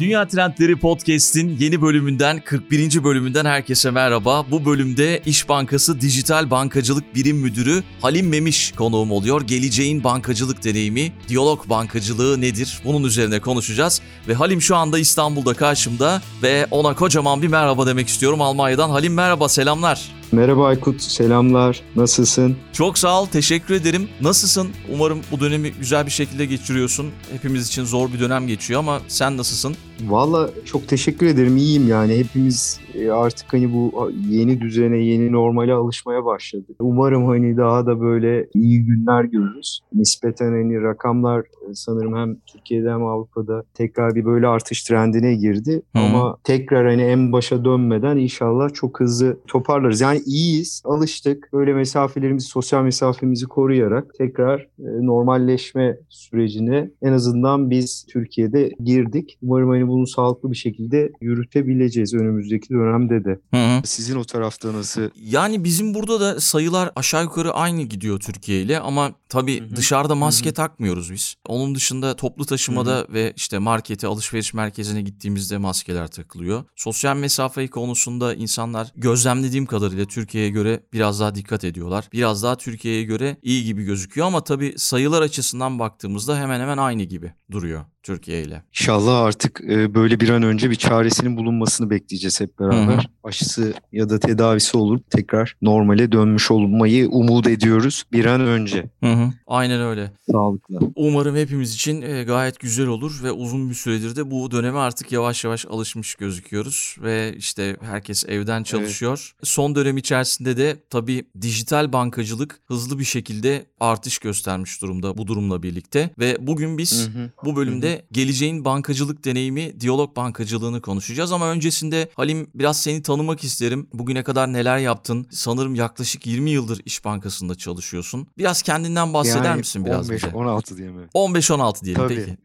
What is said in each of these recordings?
Dünya Trendleri Podcast'in yeni bölümünden 41. bölümünden herkese merhaba. Bu bölümde İş Bankası Dijital Bankacılık Birim Müdürü Halim Memiş konuğum oluyor. Geleceğin bankacılık deneyimi, diyalog bankacılığı nedir? Bunun üzerine konuşacağız. Ve Halim şu anda İstanbul'da karşımda ve ona kocaman bir merhaba demek istiyorum Almanya'dan. Halim merhaba, selamlar. Merhaba Aykut, selamlar. Nasılsın? Çok sağ ol, teşekkür ederim. Nasılsın? Umarım bu dönemi güzel bir şekilde geçiriyorsun. Hepimiz için zor bir dönem geçiyor ama sen nasılsın? Valla çok teşekkür ederim. İyiyim yani. Hepimiz e, artık hani bu yeni düzene, yeni normale alışmaya başladık. Umarım hani daha da böyle iyi günler görürüz. Nispeten hani rakamlar e, sanırım hem Türkiye'de hem Avrupa'da tekrar bir böyle artış trendine girdi. Hı. Ama tekrar hani en başa dönmeden inşallah çok hızlı toparlarız. Yani iyiyiz, alıştık. Böyle mesafelerimizi, sosyal mesafemizi koruyarak tekrar e, normalleşme sürecine en azından biz Türkiye'de girdik. Umarım hani bunu sağlıklı bir şekilde yürütebileceğiz önümüzdeki dönemde de. Hı hı. Sizin o tarafta nasıl? Yani bizim burada da sayılar aşağı yukarı aynı gidiyor Türkiye ile ama tabii hı hı. dışarıda maske hı hı. takmıyoruz biz. Onun dışında toplu taşımada hı hı. ve işte markete, alışveriş merkezine gittiğimizde maskeler takılıyor. Sosyal mesafe konusunda insanlar gözlemlediğim kadarıyla Türkiye'ye göre biraz daha dikkat ediyorlar. Biraz daha Türkiye'ye göre iyi gibi gözüküyor ama tabii sayılar açısından baktığımızda hemen hemen aynı gibi duruyor. Türkiye ile. İnşallah artık e, böyle bir an önce bir çaresinin bulunmasını bekleyeceğiz hep beraber. Hı hı. Aşısı ya da tedavisi olup tekrar normale dönmüş olmayı umut ediyoruz bir an önce. Hı hı. Aynen öyle. Sağlıklı. Umarım hepimiz için e, gayet güzel olur ve uzun bir süredir de bu döneme artık yavaş yavaş alışmış gözüküyoruz ve işte herkes evden çalışıyor. Evet. Son dönem içerisinde de tabii dijital bankacılık hızlı bir şekilde artış göstermiş durumda bu durumla birlikte ve bugün biz hı hı. bu bölümde hı hı geleceğin bankacılık deneyimi, diyalog bankacılığını konuşacağız ama öncesinde Halim biraz seni tanımak isterim. Bugüne kadar neler yaptın? Sanırım yaklaşık 20 yıldır İş Bankası'nda çalışıyorsun. Biraz kendinden bahseder yani misin biraz 15, bize? 16 diye mi? 15-16 diyelim Tabii. peki.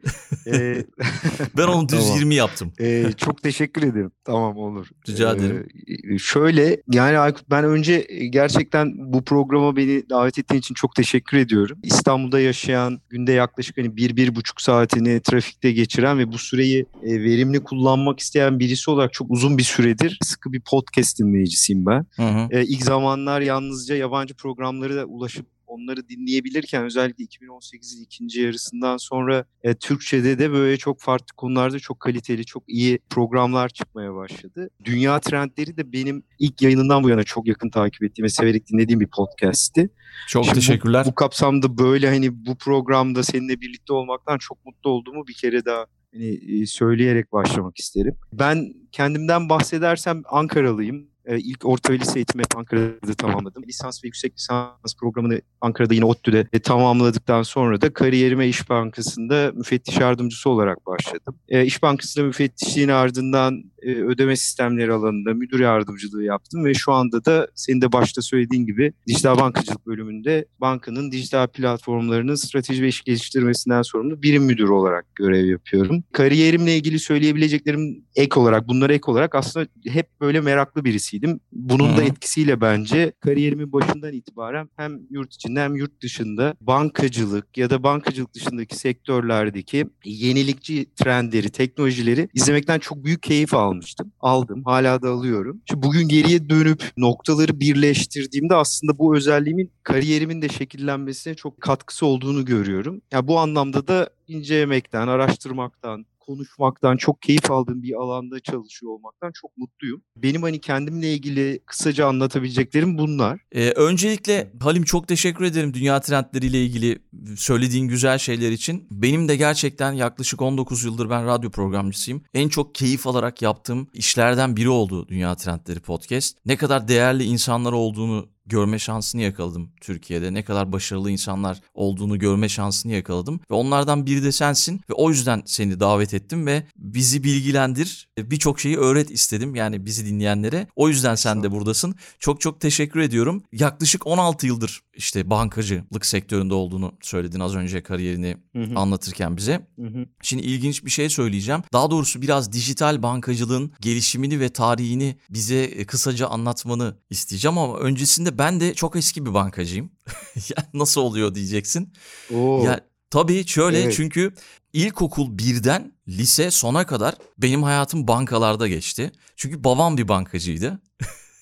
Ee, ben onu düz tamam. 20 yaptım. Ee, çok teşekkür ederim. Tamam olur. Rica ee, ederim. Şöyle yani Aykut ben önce gerçekten bu programa beni davet ettiğin için çok teşekkür ediyorum. İstanbul'da yaşayan günde yaklaşık hani bir, bir buçuk saatini trafik trafikte geçiren ve bu süreyi e, verimli kullanmak isteyen birisi olarak çok uzun bir süredir sıkı bir podcast dinleyicisiyim ben. Hı hı. E, ilk zamanlar yalnızca yabancı programları da ulaşıp onları dinleyebilirken özellikle 2018'in ikinci yarısından sonra e, Türkçe'de de böyle çok farklı konularda çok kaliteli, çok iyi programlar çıkmaya başladı. Dünya trendleri de benim ilk yayınından bu yana çok yakın takip ettiğim ve severek dinlediğim bir podcast'ti. Çok Şimdi teşekkürler. Bu, bu kapsamda böyle hani bu programda seninle birlikte olmaktan çok mutlu olduğumu bir kere daha hani, söyleyerek başlamak isterim. Ben kendimden bahsedersem Ankaralıyım. E, ilk orta ve lise eğitimi Ankara'da tamamladım. Lisans ve yüksek lisans programını Ankara'da yine ODTÜ'de e, tamamladıktan sonra da kariyerime İş Bankası'nda müfettiş yardımcısı olarak başladım. E, İş Bankası'nda müfettişliğin ardından e, ödeme sistemleri alanında müdür yardımcılığı yaptım ve şu anda da senin de başta söylediğin gibi dijital bankacılık bölümünde bankanın dijital platformlarının strateji ve iş geliştirmesinden sorumlu birim müdürü olarak görev yapıyorum. Kariyerimle ilgili söyleyebileceklerim ek olarak, bunlara ek olarak aslında hep böyle meraklı birisiydim. Bunun da etkisiyle bence kariyerimin başından itibaren hem yurt içinde hem yurt dışında bankacılık ya da bankacılık dışındaki sektörlerdeki yenilikçi trendleri, teknolojileri izlemekten çok büyük keyif aldım almıştım. Aldım. Hala da alıyorum. Şimdi bugün geriye dönüp noktaları birleştirdiğimde aslında bu özelliğimin kariyerimin de şekillenmesine çok katkısı olduğunu görüyorum. Ya yani bu anlamda da incelemekten, araştırmaktan, konuşmaktan, çok keyif aldığım bir alanda çalışıyor olmaktan çok mutluyum. Benim hani kendimle ilgili kısaca anlatabileceklerim bunlar. Ee, öncelikle Halim çok teşekkür ederim dünya trendleriyle ilgili söylediğin güzel şeyler için. Benim de gerçekten yaklaşık 19 yıldır ben radyo programcısıyım. En çok keyif alarak yaptığım işlerden biri oldu Dünya Trendleri Podcast. Ne kadar değerli insanlar olduğunu görme şansını yakaladım Türkiye'de. Ne kadar başarılı insanlar olduğunu görme şansını yakaladım. Ve onlardan biri de sensin. Ve o yüzden seni davet ettim ve bizi bilgilendir. Birçok şeyi öğret istedim. Yani bizi dinleyenlere. O yüzden sen de buradasın. Çok çok teşekkür ediyorum. Yaklaşık 16 yıldır işte bankacılık sektöründe olduğunu söyledin az önce kariyerini hı hı. anlatırken bize. Hı hı. Şimdi ilginç bir şey söyleyeceğim. Daha doğrusu biraz dijital bankacılığın gelişimini ve tarihini bize kısaca anlatmanı isteyeceğim ama öncesinde ben de çok eski bir bankacıyım. ya nasıl oluyor diyeceksin. Oo. Ya tabii şöyle evet. çünkü ilkokul birden lise sona kadar benim hayatım bankalarda geçti. Çünkü babam bir bankacıydı.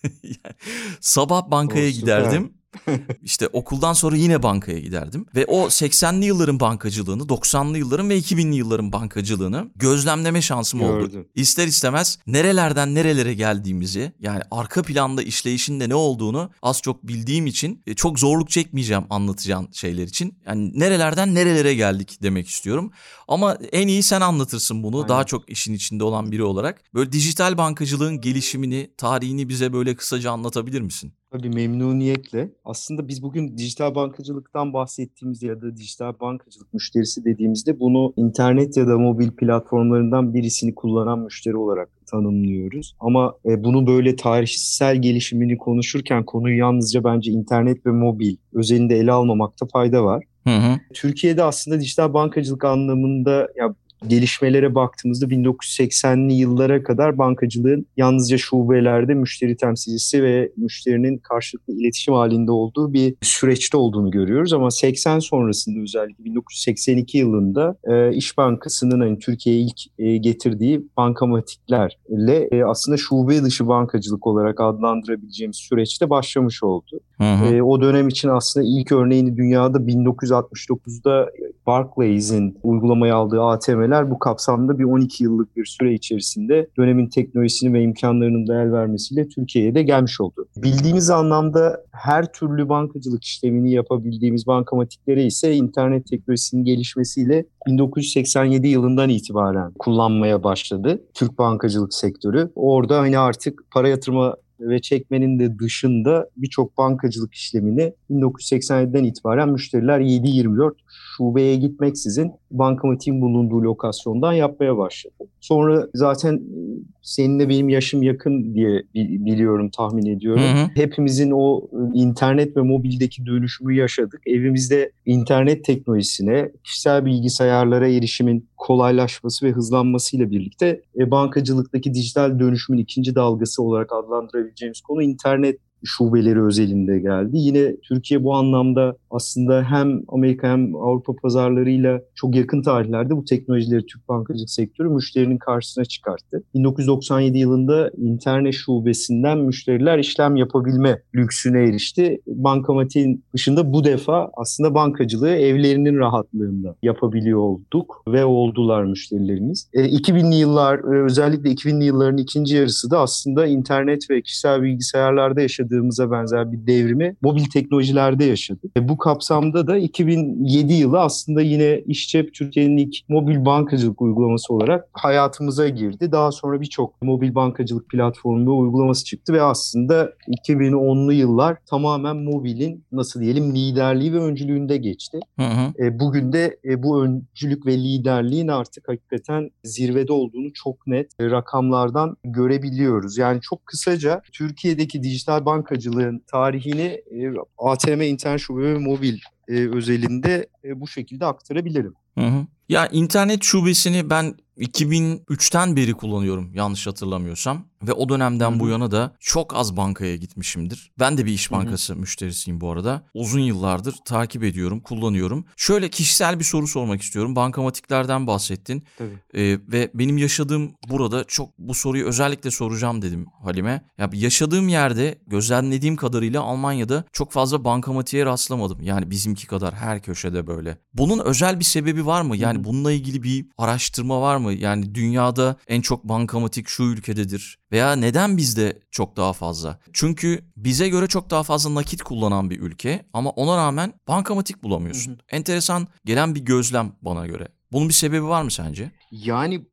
Sabah bankaya Oo, giderdim. İşte okuldan sonra yine bankaya giderdim ve o 80'li yılların bankacılığını, 90'lı yılların ve 2000'li yılların bankacılığını gözlemleme şansım Gördüm. oldu. İster istemez nerelerden nerelere geldiğimizi yani arka planda işleyişinde ne olduğunu az çok bildiğim için e, çok zorluk çekmeyeceğim anlatacağın şeyler için. Yani nerelerden nerelere geldik demek istiyorum. Ama en iyi sen anlatırsın bunu daha çok işin içinde olan biri olarak. Böyle dijital bankacılığın gelişimini, tarihini bize böyle kısaca anlatabilir misin? Tabii memnuniyetle. Aslında biz bugün dijital bankacılıktan bahsettiğimizde ya da dijital bankacılık müşterisi dediğimizde bunu internet ya da mobil platformlarından birisini kullanan müşteri olarak tanımlıyoruz. Ama e, bunu böyle tarihsel gelişimini konuşurken konuyu yalnızca bence internet ve mobil özelinde ele almamakta fayda var. Hı hı. Türkiye'de aslında dijital bankacılık anlamında ya gelişmelere baktığımızda 1980'li yıllara kadar bankacılığın yalnızca şubelerde müşteri temsilcisi ve müşterinin karşılıklı iletişim halinde olduğu bir süreçte olduğunu görüyoruz. Ama 80 sonrasında özellikle 1982 yılında e, İş Bankası'nın hani Türkiye'ye ilk e, getirdiği bankamatiklerle e, aslında şube dışı bankacılık olarak adlandırabileceğimiz süreçte başlamış oldu. Hı hı. E, o dönem için aslında ilk örneğini dünyada 1969'da Barclays'in uygulamaya aldığı ATM'ler bu kapsamda bir 12 yıllık bir süre içerisinde dönemin teknolojisini ve imkanlarının da el vermesiyle Türkiye'ye de gelmiş oldu. Bildiğimiz anlamda her türlü bankacılık işlemini yapabildiğimiz bankamatiklere ise internet teknolojisinin gelişmesiyle 1987 yılından itibaren kullanmaya başladı Türk bankacılık sektörü. Orada hani artık para yatırma ve çekmenin de dışında birçok bankacılık işlemini 1987'den itibaren müşteriler 7-24 şubeye gitmeksizin bankamatiğin bulunduğu lokasyondan yapmaya başladı. Sonra zaten e, seninle benim yaşım yakın diye biliyorum, tahmin ediyorum. Hı hı. Hepimizin o e, internet ve mobildeki dönüşümü yaşadık. Evimizde internet teknolojisine, kişisel bilgisayarlara erişimin kolaylaşması ve hızlanmasıyla birlikte e, bankacılıktaki dijital dönüşümün ikinci dalgası olarak adlandırabileceğimiz konu internet şubeleri özelinde geldi. Yine Türkiye bu anlamda aslında hem Amerika hem Avrupa pazarlarıyla çok yakın tarihlerde bu teknolojileri Türk bankacılık sektörü müşterinin karşısına çıkarttı. 1997 yılında internet şubesinden müşteriler işlem yapabilme lüksüne erişti. Bankamatiğin dışında bu defa aslında bankacılığı evlerinin rahatlığında yapabiliyor olduk ve oldular müşterilerimiz. E, 2000'li yıllar e, özellikle 2000'li yılların ikinci yarısı da aslında internet ve kişisel bilgisayarlarda yaşadığı yaşadığımıza benzer bir devrimi mobil teknolojilerde yaşadık. E, bu kapsamda da 2007 yılı aslında yine İşçep Türkiye'nin ilk mobil bankacılık uygulaması olarak hayatımıza girdi. Daha sonra birçok mobil bankacılık platformu ve uygulaması çıktı ve aslında 2010'lu yıllar tamamen mobilin nasıl diyelim liderliği ve öncülüğünde geçti. Hı hı. E, bugün de e, bu öncülük ve liderliğin artık hakikaten zirvede olduğunu çok net e, rakamlardan görebiliyoruz. Yani çok kısaca Türkiye'deki dijital bank bankacılığın tarihini e, ATM, internet şube ve mobil e, özelinde e, bu şekilde aktarabilirim. Hı hı. Ya internet şubesini ben 2003'ten beri kullanıyorum yanlış hatırlamıyorsam. Ve o dönemden Hı-hı. bu yana da çok az bankaya gitmişimdir. Ben de bir iş bankası Hı-hı. müşterisiyim bu arada. Uzun yıllardır takip ediyorum, kullanıyorum. Şöyle kişisel bir soru sormak istiyorum. Bankamatiklerden bahsettin. Tabii. Ee, ve benim yaşadığım burada çok bu soruyu özellikle soracağım dedim Halime. Ya yaşadığım yerde gözlemlediğim kadarıyla Almanya'da çok fazla bankamatiğe rastlamadım. Yani bizimki kadar her köşede böyle. Bunun özel bir sebebi var mı? Yani Hı-hı. bununla ilgili bir araştırma var mı? Yani dünyada en çok bankamatik şu ülkededir veya neden bizde çok daha fazla? Çünkü bize göre çok daha fazla nakit kullanan bir ülke ama ona rağmen bankamatik bulamıyorsun. Hı hı. Enteresan gelen bir gözlem bana göre. Bunun bir sebebi var mı sence? Yani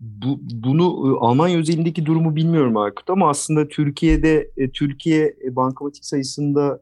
bu, bunu e, Almanya özelindeki durumu bilmiyorum Aykut ama aslında Türkiye'de e, Türkiye bankamatik sayısında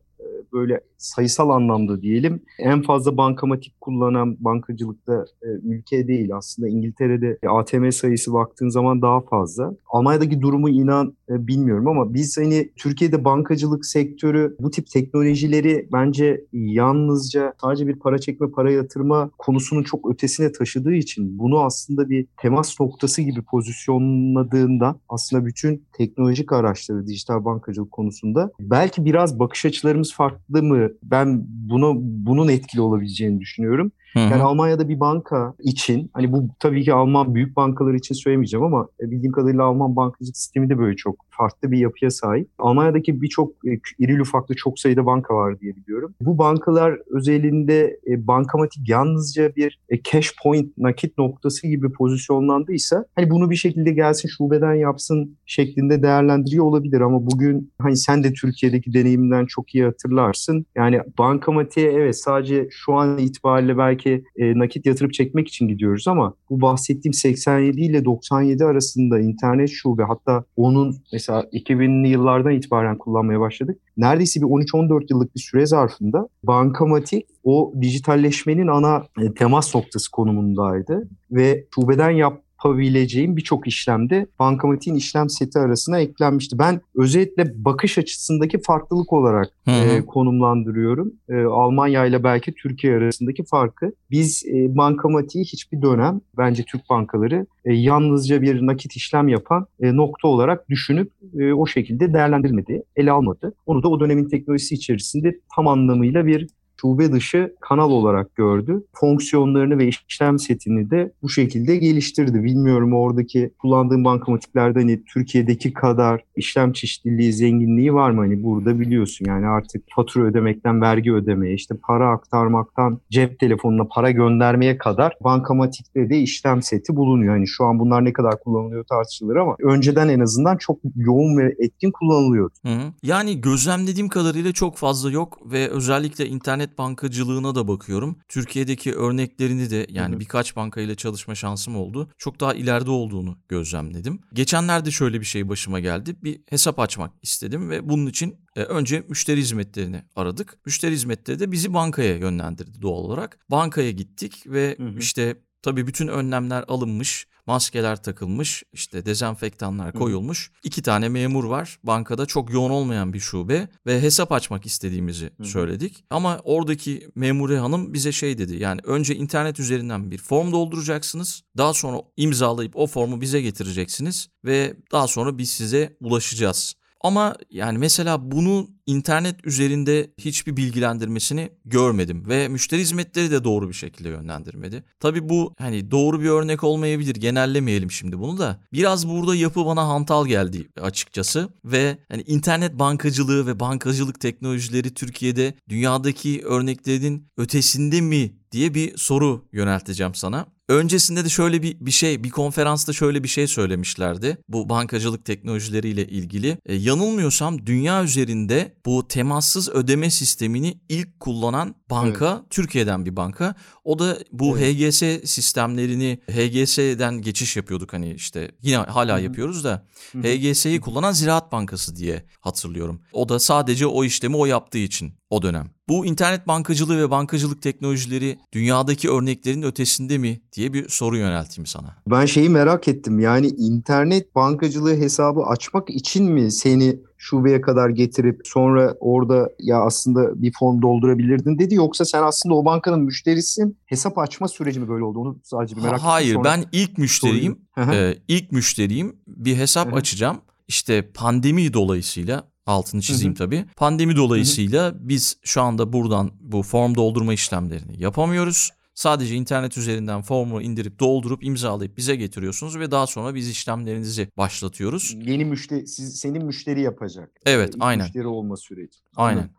böyle sayısal anlamda diyelim en fazla bankamatik kullanan bankacılıkta e, ülke değil. Aslında İngiltere'de ATM sayısı baktığın zaman daha fazla. Almanya'daki durumu inan e, bilmiyorum ama biz hani Türkiye'de bankacılık sektörü bu tip teknolojileri bence yalnızca sadece bir para çekme, para yatırma konusunun çok ötesine taşıdığı için bunu aslında bir temas noktası gibi pozisyonladığında aslında bütün teknolojik araçları dijital bankacılık konusunda belki biraz bakış açılarımız farklı mı ben bunu bunun etkili olabileceğini düşünüyorum. Hı hı. Yani Almanya'da bir banka için hani bu tabii ki Alman büyük bankalar için söylemeyeceğim ama e, bildiğim kadarıyla Alman bankacılık sistemi de böyle çok farklı bir yapıya sahip. Almanya'daki birçok e, iri ufaklı çok sayıda banka var diye biliyorum. Bu bankalar özelinde e, bankamatik yalnızca bir cash point nakit noktası gibi pozisyonlandıysa hani bunu bir şekilde gelsin şubeden yapsın şeklinde değerlendiriyor olabilir ama bugün hani sen de Türkiye'deki deneyiminden çok iyi hatırlarsın. Yani bankamatiğe evet sadece şu an itibariyle belki belki e, nakit yatırıp çekmek için gidiyoruz ama bu bahsettiğim 87 ile 97 arasında internet şube hatta onun mesela 2000'li yıllardan itibaren kullanmaya başladık. Neredeyse bir 13-14 yıllık bir süre zarfında bankamatik o dijitalleşmenin ana e, temas noktası konumundaydı ve şubeden yap yapabileceğim birçok işlemde bankamatiğin işlem seti arasına eklenmişti. Ben özellikle bakış açısındaki farklılık olarak e, konumlandırıyorum. E, Almanya ile belki Türkiye arasındaki farkı. Biz e, bankamatiği hiçbir dönem bence Türk bankaları e, yalnızca bir nakit işlem yapan e, nokta olarak düşünüp e, o şekilde değerlendirmedi, ele almadı. Onu da o dönemin teknolojisi içerisinde tam anlamıyla bir şube dışı kanal olarak gördü. Fonksiyonlarını ve işlem setini de bu şekilde geliştirdi. Bilmiyorum oradaki kullandığım bankamatiklerde hani Türkiye'deki kadar işlem çeşitliliği, zenginliği var mı? Hani burada biliyorsun yani artık fatura ödemekten vergi ödemeye, işte para aktarmaktan cep telefonuna para göndermeye kadar bankamatikte de işlem seti bulunuyor. Hani şu an bunlar ne kadar kullanılıyor tartışılır ama önceden en azından çok yoğun ve etkin kullanılıyordu. Hı hı. Yani gözlemlediğim kadarıyla çok fazla yok ve özellikle internet bankacılığına da bakıyorum. Türkiye'deki örneklerini de yani hı hı. birkaç bankayla çalışma şansım oldu. Çok daha ileride olduğunu gözlemledim. Geçenlerde şöyle bir şey başıma geldi. Bir hesap açmak istedim ve bunun için e, önce müşteri hizmetlerini aradık. Müşteri hizmetleri de bizi bankaya yönlendirdi doğal olarak. Bankaya gittik ve hı hı. işte Tabii bütün önlemler alınmış, maskeler takılmış, işte dezenfektanlar koyulmuş. Hı. İki tane memur var. Bankada çok yoğun olmayan bir şube ve hesap açmak istediğimizi Hı. söyledik. Ama oradaki memure hanım bize şey dedi. Yani önce internet üzerinden bir form dolduracaksınız. Daha sonra imzalayıp o formu bize getireceksiniz ve daha sonra biz size ulaşacağız. Ama yani mesela bunu internet üzerinde hiçbir bilgilendirmesini görmedim ve müşteri hizmetleri de doğru bir şekilde yönlendirmedi. Tabi bu hani doğru bir örnek olmayabilir. Genellemeyelim şimdi bunu da. Biraz burada yapı bana hantal geldi açıkçası ve hani internet bankacılığı ve bankacılık teknolojileri Türkiye'de dünyadaki örneklerin ötesinde mi diye bir soru yönelteceğim sana. Öncesinde de şöyle bir, bir şey, bir konferansta şöyle bir şey söylemişlerdi. Bu bankacılık teknolojileriyle ilgili. E, yanılmıyorsam dünya üzerinde bu temassız ödeme sistemini ilk kullanan banka evet. Türkiye'den bir banka. O da bu evet. HGS sistemlerini HGS'den geçiş yapıyorduk hani işte yine hala Hı-hı. yapıyoruz da. HGS'yi kullanan Ziraat Bankası diye hatırlıyorum. O da sadece o işlemi o yaptığı için o dönem. Bu internet bankacılığı ve bankacılık teknolojileri dünyadaki örneklerin ötesinde mi diye bir soru yönelteyim sana. Ben şeyi merak ettim. Yani internet bankacılığı hesabı açmak için mi seni şubeye kadar getirip sonra orada ya aslında bir form doldurabilirdin dedi yoksa sen aslında o bankanın müşterisin hesap açma süreci mi böyle oldu onu sadece bir merak ettim. Hayır ben ilk müşteriyim ee, ilk müşteriyim bir hesap açacağım işte pandemi dolayısıyla altını çizeyim hı hı. tabii. Pandemi dolayısıyla hı hı. biz şu anda buradan bu form doldurma işlemlerini yapamıyoruz. Sadece internet üzerinden formu indirip doldurup imzalayıp bize getiriyorsunuz ve daha sonra biz işlemlerinizi başlatıyoruz. Yeni müşteri siz, senin müşteri yapacak. Evet, İlk aynen. Müşteri olma süreci. Aynen.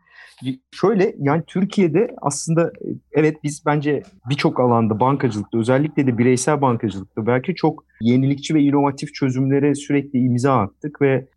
Şöyle yani Türkiye'de aslında evet biz bence birçok alanda bankacılıkta özellikle de bireysel bankacılıkta belki çok yenilikçi ve inovatif çözümlere sürekli imza attık ve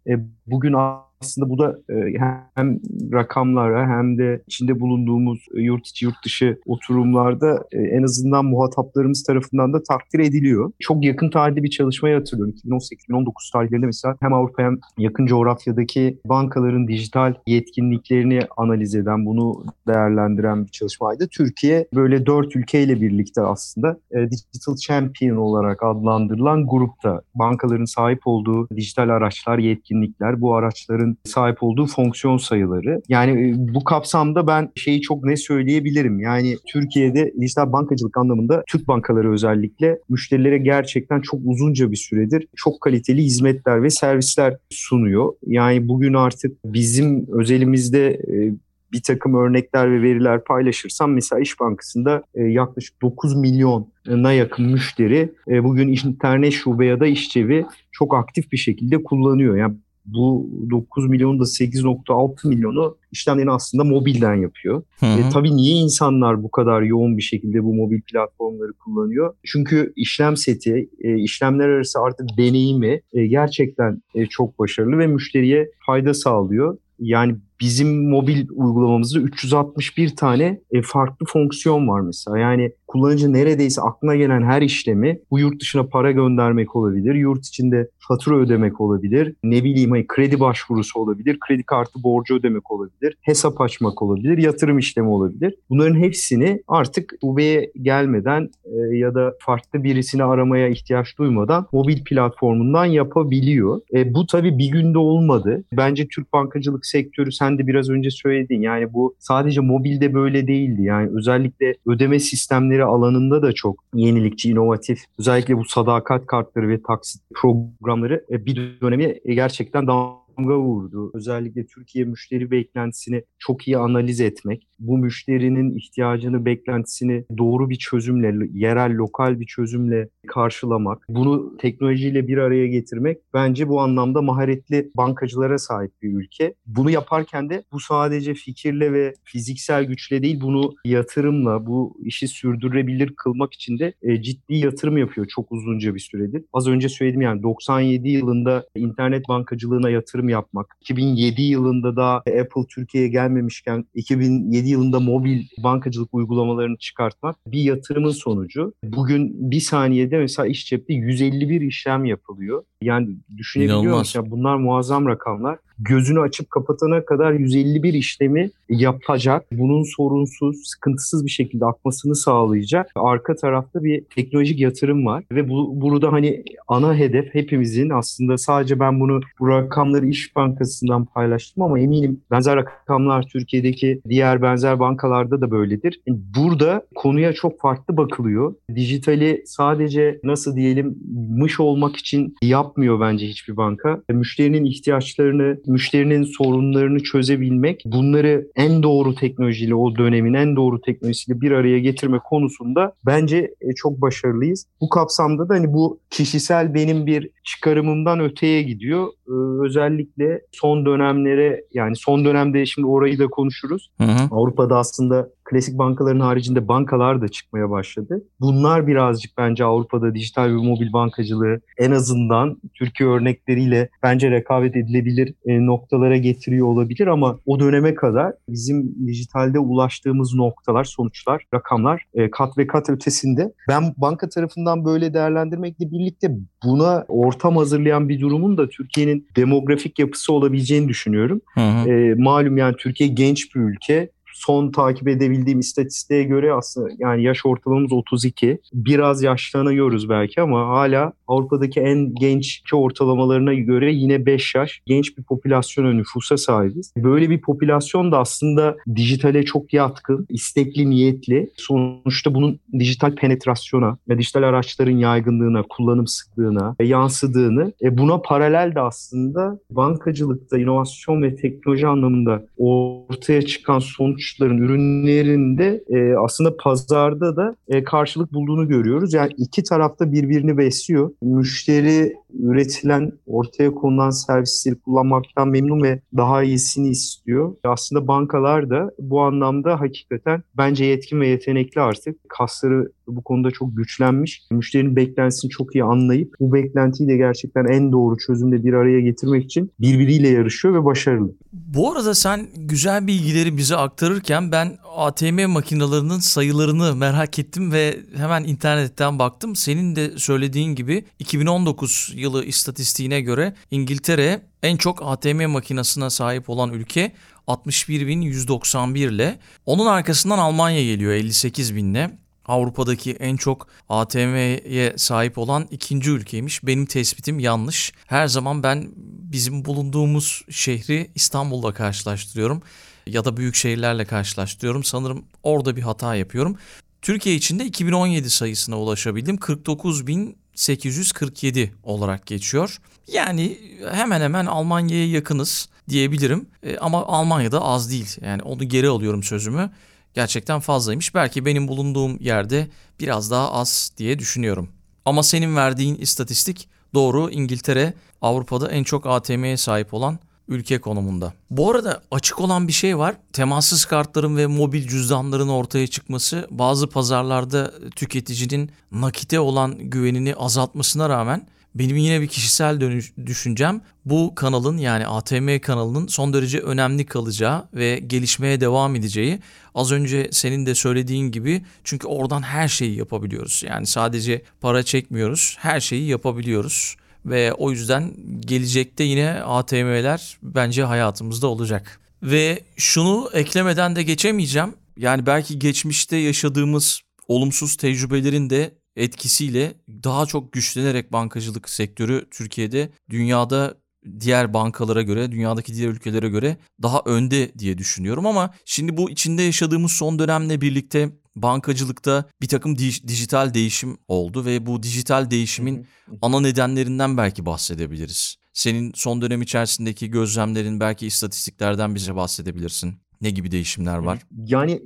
bugün aslında bu da e, hem rakamlara hem de içinde bulunduğumuz yurt içi yurt dışı oturumlarda e, en azından muhataplarımız tarafından da takdir ediliyor. Çok yakın tarihte bir çalışmayı hatırlıyorum. 2018-2019 tarihlerinde mesela hem Avrupa hem yakın coğrafyadaki bankaların dijital yetkinliklerini analiz eden, bunu değerlendiren bir çalışmaydı. Türkiye böyle dört ülkeyle birlikte aslında e, Digital Champion olarak adlandırılan grupta bankaların sahip olduğu dijital araçlar, yetkinlikler, bu araçların sahip olduğu fonksiyon sayıları. Yani e, bu kapsamda ben şeyi çok ne söyleyebilirim. Yani Türkiye'de dijital bankacılık anlamında Türk bankaları özellikle müşterilere gerçekten çok uzunca bir süredir çok kaliteli hizmetler ve servisler sunuyor. Yani bugün artık bizim özelimizde e, bir takım örnekler ve veriler paylaşırsam mesela İş Bankası'nda e, yaklaşık 9 milyona yakın müşteri bugün internet şube ya da işçevi çok aktif bir şekilde kullanıyor. Yani bu 9 milyonun da 8.6 milyonu işlemlerini aslında mobilden yapıyor. Hı hı. E, tabii niye insanlar bu kadar yoğun bir şekilde bu mobil platformları kullanıyor? Çünkü işlem seti, e, işlemler arası artık deneyimi e, gerçekten e, çok başarılı ve müşteriye fayda sağlıyor. Yani bizim mobil uygulamamızda 361 tane e, farklı fonksiyon var mesela. Yani kullanıcı neredeyse aklına gelen her işlemi bu yurt dışına para göndermek olabilir, yurt içinde fatura ödemek olabilir, ne bileyim hani kredi başvurusu olabilir, kredi kartı borcu ödemek olabilir, hesap açmak olabilir, yatırım işlemi olabilir. Bunların hepsini artık UB'ye gelmeden e, ya da farklı birisini aramaya ihtiyaç duymadan mobil platformundan yapabiliyor. E, bu tabii bir günde olmadı. Bence Türk bankacılık sektörü sen de biraz önce söyledin. Yani bu sadece mobilde böyle değildi. Yani özellikle ödeme sistemleri alanında da çok yenilikçi, inovatif. Özellikle bu sadakat kartları ve taksit programları e, bir dönemi gerçekten damga vurdu. Özellikle Türkiye müşteri beklentisini çok iyi analiz etmek, bu müşterinin ihtiyacını, beklentisini doğru bir çözümle, yerel, lokal bir çözümle karşılamak, bunu teknolojiyle bir araya getirmek bence bu anlamda maharetli bankacılara sahip bir ülke. Bunu yaparken de bu sadece fikirle ve fiziksel güçle değil, bunu yatırımla, bu işi sürdürülebilir kılmak için de e, ciddi yatırım yapıyor çok uzunca bir süredir. Az önce söyledim yani 97 yılında internet bankacılığına yatırım yapmak, 2007 yılında da Apple Türkiye'ye gelmemişken 2007 yılında mobil bankacılık uygulamalarını çıkartmak bir yatırımın sonucu. Bugün bir saniyede mesela iş cepte 151 işlem yapılıyor. Yani düşünebiliyor musun? Bunlar muazzam rakamlar gözünü açıp kapatana kadar 151 işlemi yapacak. Bunun sorunsuz, sıkıntısız bir şekilde akmasını sağlayacak. Arka tarafta bir teknolojik yatırım var ve bu burada hani ana hedef hepimizin aslında sadece ben bunu bu rakamları İş Bankası'ndan paylaştım ama eminim benzer rakamlar Türkiye'deki diğer benzer bankalarda da böyledir. Burada konuya çok farklı bakılıyor. Dijitali sadece nasıl diyelim mış olmak için yapmıyor bence hiçbir banka. Müşterinin ihtiyaçlarını müşterinin sorunlarını çözebilmek, bunları en doğru teknolojiyle, o dönemin en doğru teknolojisiyle bir araya getirme konusunda bence e, çok başarılıyız. Bu kapsamda da hani bu kişisel benim bir çıkarımımdan öteye gidiyor. Ee, özellikle son dönemlere yani son dönemde şimdi orayı da konuşuruz. Hı hı. Avrupa'da aslında klasik bankaların haricinde bankalar da çıkmaya başladı. Bunlar birazcık bence Avrupa'da dijital ve mobil bankacılığı en azından Türkiye örnekleriyle bence rekabet edilebilir e, noktalara getiriyor olabilir ama o döneme kadar bizim dijitalde ulaştığımız noktalar, sonuçlar, rakamlar e, kat ve kat ötesinde. Ben banka tarafından böyle değerlendirmekle birlikte buna ortam hazırlayan bir durumun da Türkiye'nin demografik yapısı olabileceğini düşünüyorum. Hı hı. E, malum yani Türkiye genç bir ülke son takip edebildiğim istatistiğe göre aslında yani yaş ortalamamız 32. Biraz yaşlanıyoruz belki ama hala Avrupa'daki en genç ortalamalarına göre yine 5 yaş genç bir popülasyona nüfusa sahibiz. Böyle bir popülasyon da aslında dijitale çok yatkın, istekli, niyetli. Sonuçta bunun dijital penetrasyona, dijital araçların yaygınlığına, kullanım sıklığına yansıdığını, e, buna paralel de aslında bankacılıkta inovasyon ve teknoloji anlamında ortaya çıkan sonuç kuruluşların ürünlerinde e, aslında pazarda da e, karşılık bulduğunu görüyoruz. Yani iki tarafta birbirini besliyor. Müşteri üretilen, ortaya konulan servisleri kullanmaktan memnun ve daha iyisini istiyor. Aslında bankalar da bu anlamda hakikaten bence yetkin ve yetenekli artık. Kasları bu konuda çok güçlenmiş. Müşterinin beklentisini çok iyi anlayıp bu beklentiyi de gerçekten en doğru çözümle bir araya getirmek için birbiriyle yarışıyor ve başarılı. Bu arada sen güzel bilgileri bize aktarırken ben ATM makinalarının sayılarını merak ettim ve hemen internetten baktım. Senin de söylediğin gibi 2019 yılı istatistiğine göre İngiltere en çok ATM makinesine sahip olan ülke 61.191 ile. Onun arkasından Almanya geliyor 58 binle. Avrupa'daki en çok ATM'ye sahip olan ikinci ülkeymiş. Benim tespitim yanlış. Her zaman ben bizim bulunduğumuz şehri İstanbul'la karşılaştırıyorum ya da büyük şehirlerle karşılaştırıyorum. Sanırım orada bir hata yapıyorum. Türkiye içinde 2017 sayısına ulaşabildim. 49.847 olarak geçiyor. Yani hemen hemen Almanya'ya yakınız diyebilirim. E, ama Almanya'da az değil. Yani onu geri alıyorum sözümü gerçekten fazlaymış. Belki benim bulunduğum yerde biraz daha az diye düşünüyorum. Ama senin verdiğin istatistik doğru. İngiltere Avrupa'da en çok ATM'ye sahip olan ülke konumunda. Bu arada açık olan bir şey var. Temassız kartların ve mobil cüzdanların ortaya çıkması bazı pazarlarda tüketicinin nakite olan güvenini azaltmasına rağmen benim yine bir kişisel dönüş, düşüncem bu kanalın yani ATM kanalının son derece önemli kalacağı ve gelişmeye devam edeceği. Az önce senin de söylediğin gibi çünkü oradan her şeyi yapabiliyoruz. Yani sadece para çekmiyoruz, her şeyi yapabiliyoruz. Ve o yüzden gelecekte yine ATM'ler bence hayatımızda olacak. Ve şunu eklemeden de geçemeyeceğim. Yani belki geçmişte yaşadığımız olumsuz tecrübelerin de etkisiyle daha çok güçlenerek bankacılık sektörü Türkiye'de dünyada diğer bankalara göre, dünyadaki diğer ülkelere göre daha önde diye düşünüyorum ama şimdi bu içinde yaşadığımız son dönemle birlikte bankacılıkta bir takım di- dijital değişim oldu ve bu dijital değişimin ana nedenlerinden belki bahsedebiliriz. Senin son dönem içerisindeki gözlemlerin belki istatistiklerden bize bahsedebilirsin. Ne gibi değişimler var? Yani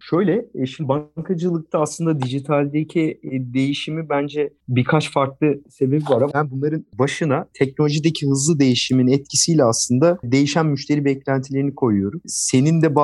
şöyle, e, şimdi bankacılıkta aslında dijitaldeki e, değişimi bence birkaç farklı sebebi var ama ben bunların başına teknolojideki hızlı değişimin etkisiyle aslında değişen müşteri beklentilerini koyuyorum. Senin de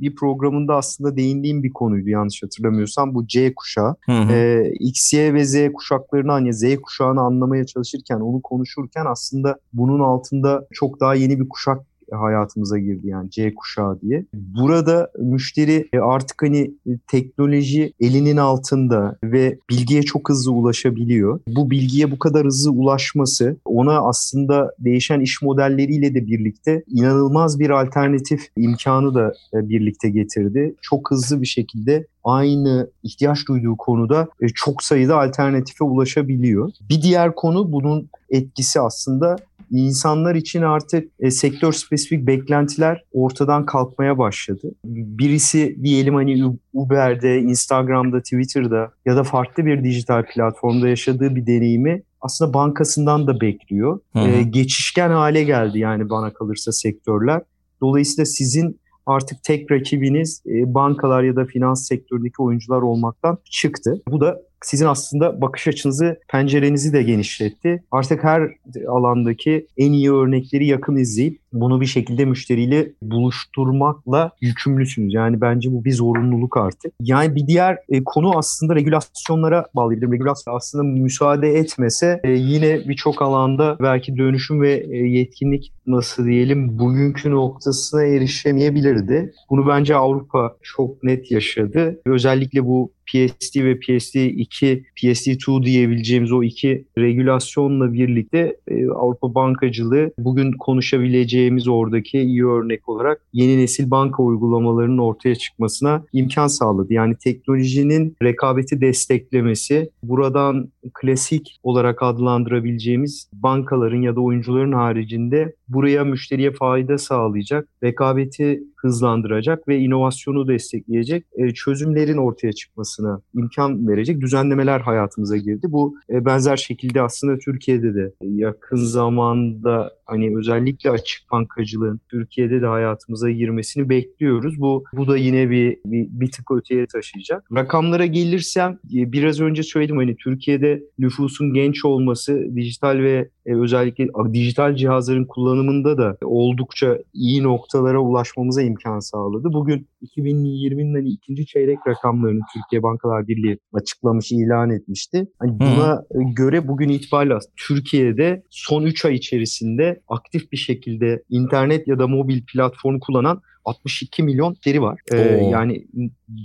bir programında aslında değindiğin bir konuydu yanlış hatırlamıyorsam bu C kuşağı. Hı hı. Ee, X, Y ve Z kuşaklarını hani Z kuşağını anlamaya çalışırken onu konuşurken aslında bunun altında çok daha yeni bir kuşak hayatımıza girdi yani C kuşağı diye. Burada müşteri e, artık hani e, teknoloji elinin altında ve bilgiye çok hızlı ulaşabiliyor. Bu bilgiye bu kadar hızlı ulaşması ona aslında değişen iş modelleriyle de birlikte inanılmaz bir alternatif imkanı da e, birlikte getirdi. Çok hızlı bir şekilde aynı ihtiyaç duyduğu konuda çok sayıda alternatife ulaşabiliyor. Bir diğer konu bunun etkisi aslında insanlar için artık e, sektör spesifik beklentiler ortadan kalkmaya başladı. Birisi diyelim hani Uber'de, Instagram'da, Twitter'da ya da farklı bir dijital platformda yaşadığı bir deneyimi aslında bankasından da bekliyor. E, geçişken hale geldi yani bana kalırsa sektörler. Dolayısıyla sizin artık tek rakibiniz e, bankalar ya da finans sektöründeki oyuncular olmaktan çıktı. Bu da sizin aslında bakış açınızı, pencerenizi de genişletti. Artık her alandaki en iyi örnekleri yakın izleyip bunu bir şekilde müşteriyle buluşturmakla yükümlüsünüz. Yani bence bu bir zorunluluk artık. Yani bir diğer e, konu aslında regülasyonlara bağlayabilirim. Regülasyon aslında müsaade etmese e, yine birçok alanda belki dönüşüm ve e, yetkinlik nasıl diyelim bugünkü noktasına erişemeyebilirdi. Bunu bence Avrupa çok net yaşadı. Özellikle bu PSD ve PSD2, PSD2 diyebileceğimiz o iki regülasyonla birlikte e, Avrupa bankacılığı bugün konuşabileceğimiz oradaki iyi örnek olarak yeni nesil banka uygulamalarının ortaya çıkmasına imkan sağladı. Yani teknolojinin rekabeti desteklemesi, buradan klasik olarak adlandırabileceğimiz bankaların ya da oyuncuların haricinde buraya müşteriye fayda sağlayacak, rekabeti hızlandıracak ve inovasyonu destekleyecek e, çözümlerin ortaya çıkması olmasına imkan verecek düzenlemeler hayatımıza girdi. Bu e, benzer şekilde aslında Türkiye'de de yakın zamanda hani özellikle açık bankacılığın Türkiye'de de hayatımıza girmesini bekliyoruz. Bu bu da yine bir bir, bir tık öteye taşıyacak. Rakamlara gelirsem e, biraz önce söyledim hani Türkiye'de nüfusun genç olması dijital ve e, özellikle dijital cihazların kullanımında da oldukça iyi noktalara ulaşmamıza imkan sağladı. Bugün 2020'nin hani ikinci çeyrek rakamlarını Türkiye Bankalar Birliği açıklamış, ilan etmişti. Hani buna Hı. göre bugün itibariyle Türkiye'de son 3 ay içerisinde aktif bir şekilde internet ya da mobil platform kullanan 62 milyon deri var. Ee, yani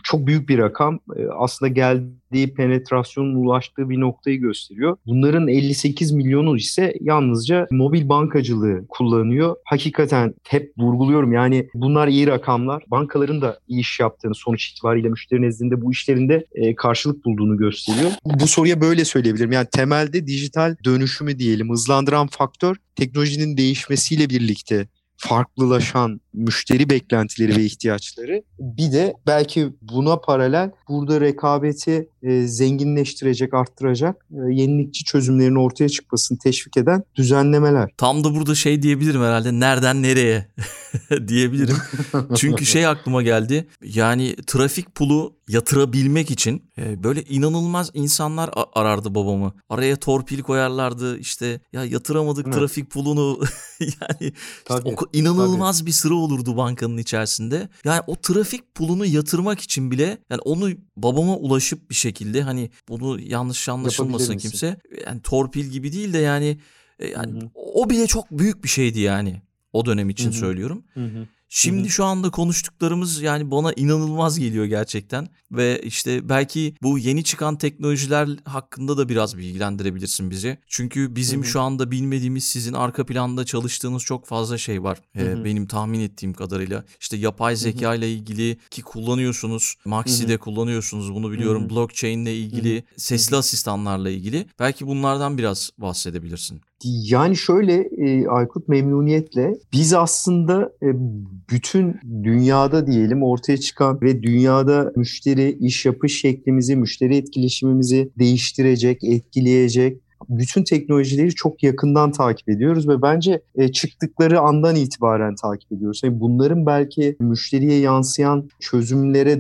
çok büyük bir rakam. Ee, aslında geldiği penetrasyonun ulaştığı bir noktayı gösteriyor. Bunların 58 milyonu ise yalnızca mobil bankacılığı kullanıyor. Hakikaten hep vurguluyorum yani bunlar iyi rakamlar. Bankaların da iyi iş yaptığını sonuç itibariyle müşteri nezdinde bu işlerinde e, karşılık bulduğunu gösteriyor. Bu soruya böyle söyleyebilirim. Yani temelde dijital dönüşümü diyelim hızlandıran faktör teknolojinin değişmesiyle birlikte farklılaşan müşteri beklentileri ve ihtiyaçları. Bir de belki buna paralel burada rekabeti e, zenginleştirecek, arttıracak e, yenilikçi çözümlerin ortaya çıkmasını teşvik eden düzenlemeler. Tam da burada şey diyebilirim herhalde nereden nereye diyebilirim. Çünkü şey aklıma geldi. Yani trafik pulu yatırabilmek için e, böyle inanılmaz insanlar arardı babamı. Araya torpil koyarlardı işte ya yatıramadık Hı. trafik pulunu yani işte o, inanılmaz tabii. bir sıra olurdu bankanın içerisinde. Yani o trafik pulunu yatırmak için bile yani onu babama ulaşıp bir şekilde hani bunu yanlış anlaşılmasın kimse. Yani torpil gibi değil de yani e, yani Hı-hı. o bile çok büyük bir şeydi yani. O dönem için Hı-hı. söylüyorum. Hı-hı. Şimdi Hı-hı. şu anda konuştuklarımız yani bana inanılmaz geliyor gerçekten ve işte belki bu yeni çıkan teknolojiler hakkında da biraz bilgilendirebilirsin bizi. Çünkü bizim Hı-hı. şu anda bilmediğimiz sizin arka planda çalıştığınız çok fazla şey var. Ee, benim tahmin ettiğim kadarıyla. İşte yapay zeka ile ilgili ki kullanıyorsunuz. Maxi'de kullanıyorsunuz bunu biliyorum. Blockchain ile ilgili, sesli asistanlarla ilgili. Belki bunlardan biraz bahsedebilirsin. Yani şöyle e, Aykut memnuniyetle biz aslında e, bütün dünyada diyelim ortaya çıkan ve dünyada müşteri iş yapış şeklimizi, müşteri etkileşimimizi değiştirecek, etkileyecek bütün teknolojileri çok yakından takip ediyoruz ve bence e, çıktıkları andan itibaren takip ediyoruz. Yani bunların belki müşteriye yansıyan çözümlere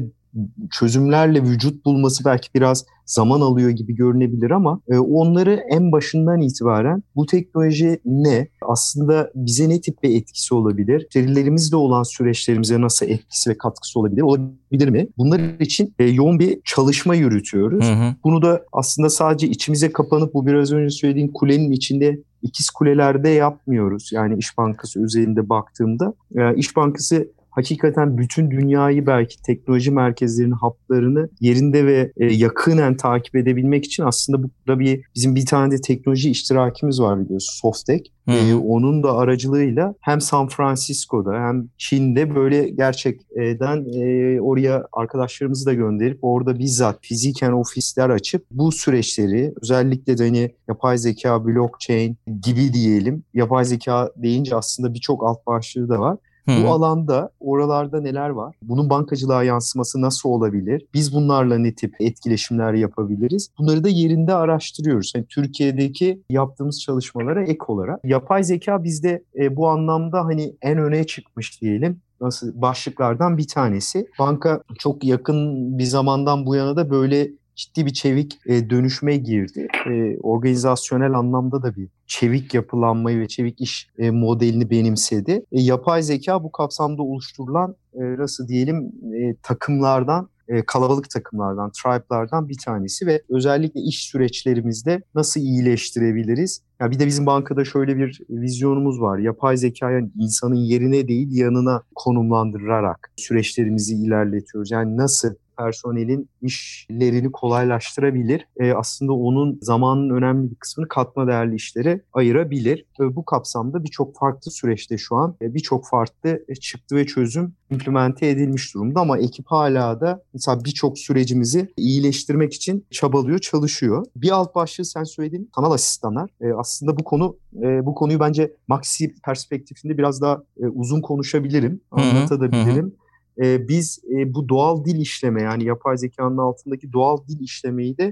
çözümlerle vücut bulması belki biraz zaman alıyor gibi görünebilir ama e, onları en başından itibaren bu teknoloji ne? Aslında bize ne tip bir etkisi olabilir? Müşterilerimizle olan süreçlerimize nasıl etkisi ve katkısı olabilir? Olabilir mi? Bunlar için e, yoğun bir çalışma yürütüyoruz. Hı hı. Bunu da aslında sadece içimize kapanıp bu biraz önce söylediğim kulenin içinde ikiz kulelerde yapmıyoruz. Yani İş Bankası üzerinde baktığımda e, İş Bankası hakikaten bütün dünyayı belki teknoloji merkezlerinin haplarını yerinde ve e, yakınen takip edebilmek için aslında burada bir bizim bir tane de teknoloji iştirakimiz var biliyorsun Softek. E, onun da aracılığıyla hem San Francisco'da hem Çin'de böyle gerçekten e, oraya arkadaşlarımızı da gönderip orada bizzat fiziken ofisler açıp bu süreçleri özellikle de hani yapay zeka, blockchain gibi diyelim. Yapay zeka deyince aslında birçok alt başlığı da var. Hı. Bu alanda oralarda neler var? Bunun bankacılığa yansıması nasıl olabilir? Biz bunlarla ne tip etkileşimler yapabiliriz? Bunları da yerinde araştırıyoruz. Yani Türkiye'deki yaptığımız çalışmalara ek olarak. Yapay zeka bizde e, bu anlamda hani en öne çıkmış diyelim nasıl başlıklardan bir tanesi. Banka çok yakın bir zamandan bu yana da böyle ciddi bir çevik e, dönüşme girdi. E, organizasyonel anlamda da bir çevik yapılanmayı ve çevik iş e, modelini benimsedi. E, yapay zeka bu kapsamda oluşturulan e, nasıl diyelim e, takımlardan e, kalabalık takımlardan, tribe'lardan bir tanesi ve özellikle iş süreçlerimizde nasıl iyileştirebiliriz? Ya bir de bizim bankada şöyle bir vizyonumuz var. Yapay zekayı insanın yerine değil yanına konumlandırarak süreçlerimizi ilerletiyoruz. Yani nasıl personelin işlerini kolaylaştırabilir. E, aslında onun zamanın önemli bir kısmını katma değerli işlere ayırabilir. E, bu kapsamda birçok farklı süreçte şu an e, birçok farklı e, çıktı ve çözüm implemente edilmiş durumda ama ekip hala da mesela birçok sürecimizi iyileştirmek için çabalıyor, çalışıyor. Bir alt başlığı sen söyledin, kanal asistanlar. E, aslında bu konu e, bu konuyu bence Maxi perspektifinde biraz daha e, uzun konuşabilirim, anlatabilirim. Hı, hı e, biz e, bu doğal dil işleme yani yapay zekanın altındaki doğal dil işlemeyi de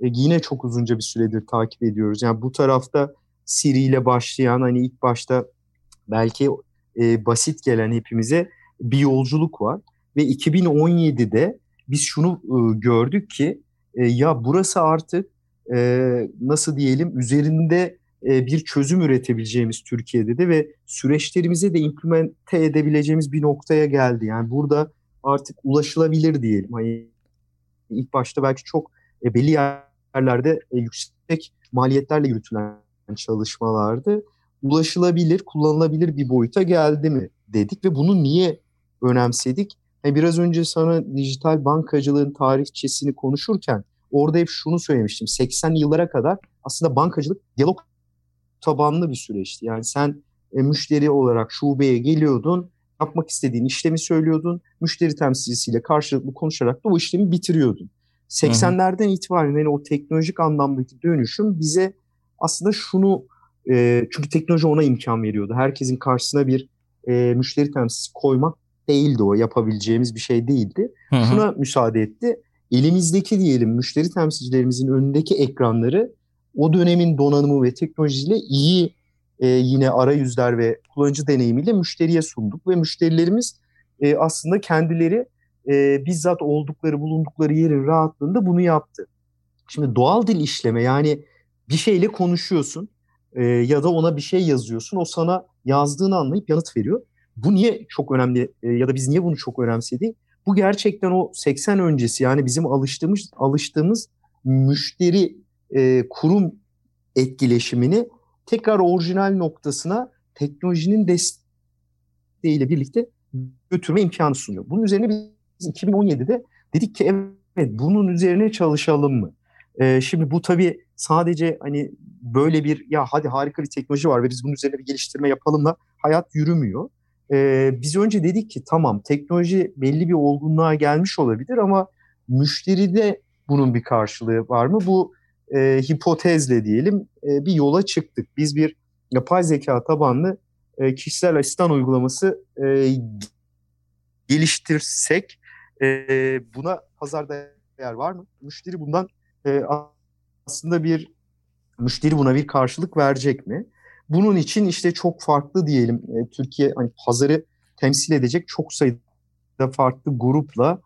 e, yine çok uzunca bir süredir takip ediyoruz. Yani bu tarafta Siri ile başlayan hani ilk başta belki e, basit gelen hepimize bir yolculuk var. Ve 2017'de biz şunu e, gördük ki e, ya burası artık e, nasıl diyelim üzerinde e, bir çözüm üretebileceğimiz Türkiye'de de ve süreçlerimize de implemente edebileceğimiz bir noktaya geldi. Yani burada artık ulaşılabilir diyelim. Hani ilk başta belki çok e, belli yerlerde e, yüksek maliyetlerle yürütülen çalışmalardı. Ulaşılabilir, kullanılabilir bir boyuta geldi mi dedik ve bunu niye önemsedik? Yani biraz önce sana dijital bankacılığın tarihçesini konuşurken orada hep şunu söylemiştim. 80 yıllara kadar aslında bankacılık diyalog tabanlı bir süreçti. Yani sen e, müşteri olarak şubeye geliyordun, yapmak istediğin işlemi söylüyordun, müşteri temsilcisiyle karşılıklı konuşarak da o işlemi bitiriyordun. 80'lerden itibaren yani o teknolojik anlamdaki dönüşüm bize aslında şunu e, çünkü teknoloji ona imkan veriyordu. Herkesin karşısına bir e, müşteri temsilcisi koymak değildi o yapabileceğimiz bir şey değildi. Hı hı. Şuna müsaade etti. Elimizdeki diyelim müşteri temsilcilerimizin önündeki ekranları o dönemin donanımı ve teknolojisiyle iyi e, yine arayüzler ve kullanıcı deneyimiyle müşteriye sunduk ve müşterilerimiz e, aslında kendileri e, bizzat oldukları bulundukları yerin rahatlığında bunu yaptı. Şimdi doğal dil işleme yani bir şeyle konuşuyorsun e, ya da ona bir şey yazıyorsun o sana yazdığını anlayıp yanıt veriyor. Bu niye çok önemli e, ya da biz niye bunu çok önemsedik? Bu gerçekten o 80 öncesi yani bizim alıştığımız alıştığımız müşteri e, kurum etkileşimini tekrar orijinal noktasına teknolojinin desteğiyle birlikte götürme imkanı sunuyor. Bunun üzerine biz 2017'de dedik ki evet bunun üzerine çalışalım mı? Ee, şimdi bu tabii sadece hani böyle bir ya hadi harika bir teknoloji var ve biz bunun üzerine bir geliştirme yapalımla hayat yürümüyor. Ee, biz önce dedik ki tamam teknoloji belli bir olgunluğa gelmiş olabilir ama müşteride bunun bir karşılığı var mı? Bu e, hipotezle diyelim e, bir yola çıktık. Biz bir yapay zeka tabanlı e, kişisel asistan uygulaması e, geliştirsek e, buna pazarda yer var mı? Müşteri bundan e, aslında bir müşteri buna bir karşılık verecek mi? Bunun için işte çok farklı diyelim e, Türkiye hani pazarı temsil edecek çok sayıda farklı grupla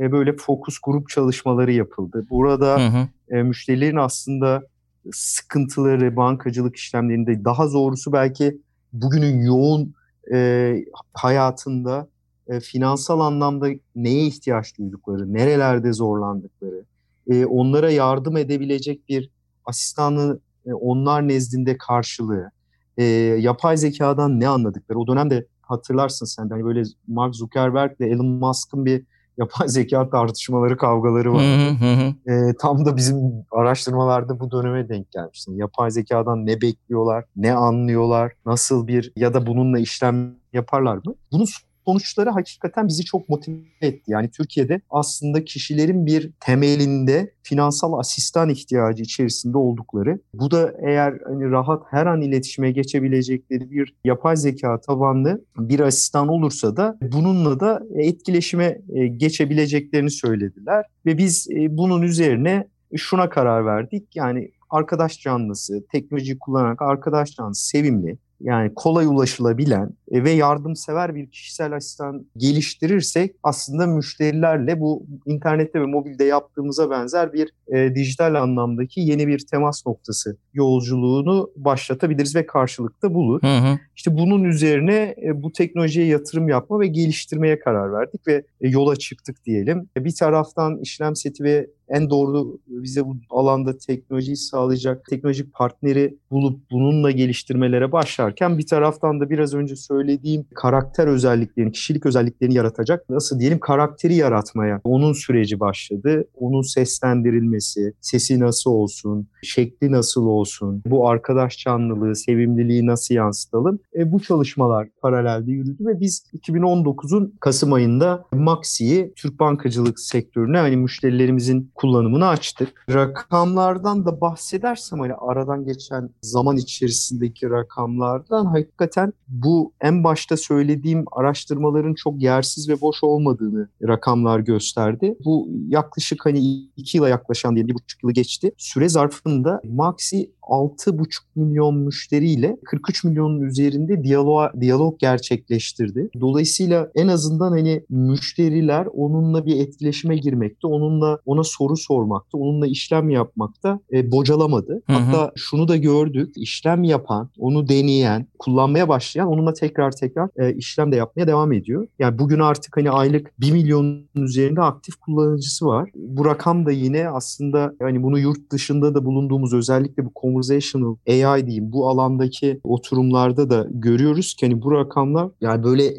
e, böyle fokus grup çalışmaları yapıldı. Burada hı hı. E, müşterilerin aslında sıkıntıları bankacılık işlemlerinde daha doğrusu belki bugünün yoğun e, hayatında e, finansal anlamda neye ihtiyaç duydukları, nerelerde zorlandıkları, e, onlara yardım edebilecek bir asistanı e, onlar nezdinde karşılığı, e, yapay zekadan ne anladıkları. O dönemde hatırlarsın sen de hani böyle Mark Zuckerberg ile Elon Musk'ın bir yapay zeka tartışmaları, kavgaları var. E, tam da bizim araştırmalarda bu döneme denk gelmiştim. Yapay zekadan ne bekliyorlar, ne anlıyorlar, nasıl bir ya da bununla işlem yaparlar mı? Bunu sonuçları hakikaten bizi çok motive etti. Yani Türkiye'de aslında kişilerin bir temelinde finansal asistan ihtiyacı içerisinde oldukları. Bu da eğer hani rahat her an iletişime geçebilecekleri bir yapay zeka tabanlı bir asistan olursa da bununla da etkileşime e, geçebileceklerini söylediler. Ve biz e, bunun üzerine şuna karar verdik. Yani arkadaş canlısı, teknoloji kullanarak arkadaş canlısı sevimli, yani kolay ulaşılabilen e, ve yardımsever bir kişisel asistan geliştirirsek aslında müşterilerle bu internette ve mobilde yaptığımıza benzer bir e, dijital anlamdaki yeni bir temas noktası yolculuğunu başlatabiliriz ve karşılıkta bulur. Hı hı. İşte bunun üzerine e, bu teknolojiye yatırım yapma ve geliştirmeye karar verdik ve e, yola çıktık diyelim. E, bir taraftan işlem seti ve en doğru bize bu alanda teknolojiyi sağlayacak teknolojik partneri bulup bununla geliştirmelere başlarken bir taraftan da biraz önce söylediğim karakter özelliklerini, kişilik özelliklerini yaratacak nasıl diyelim karakteri yaratmaya onun süreci başladı. Onun seslendirilmesi, sesi nasıl olsun, şekli nasıl olsun, bu arkadaş canlılığı, sevimliliği nasıl yansıtalım? E, bu çalışmalar paralelde yürüdü ve biz 2019'un Kasım ayında Maxi'yi Türk bankacılık sektörüne hani müşterilerimizin kullanımını açtık. Rakamlardan da bahsedersem hani aradan geçen zaman içerisindeki rakamlardan hakikaten bu en başta söylediğim araştırmaların çok yersiz ve boş olmadığını rakamlar gösterdi. Bu yaklaşık hani iki yıla yaklaşan diye bir buçuk yılı geçti. Süre zarfında Maxi 6,5 milyon müşteriyle 43 milyonun üzerinde diyalog, diyalog gerçekleştirdi. Dolayısıyla en azından hani müşteriler onunla bir etkileşime girmekte, onunla ona soru sormakta, onunla işlem yapmakta e, bocalamadı. Hı hı. Hatta şunu da gördük, işlem yapan, onu deneyen, kullanmaya başlayan onunla tekrar tekrar e, işlem de yapmaya devam ediyor. Yani bugün artık hani aylık 1 milyonun üzerinde aktif kullanıcısı var. Bu rakam da yine aslında hani bunu yurt dışında da bulunduğumuz özellikle bu conversational AI diyeyim bu alandaki oturumlarda da görüyoruz ki hani bu rakamlar yani böyle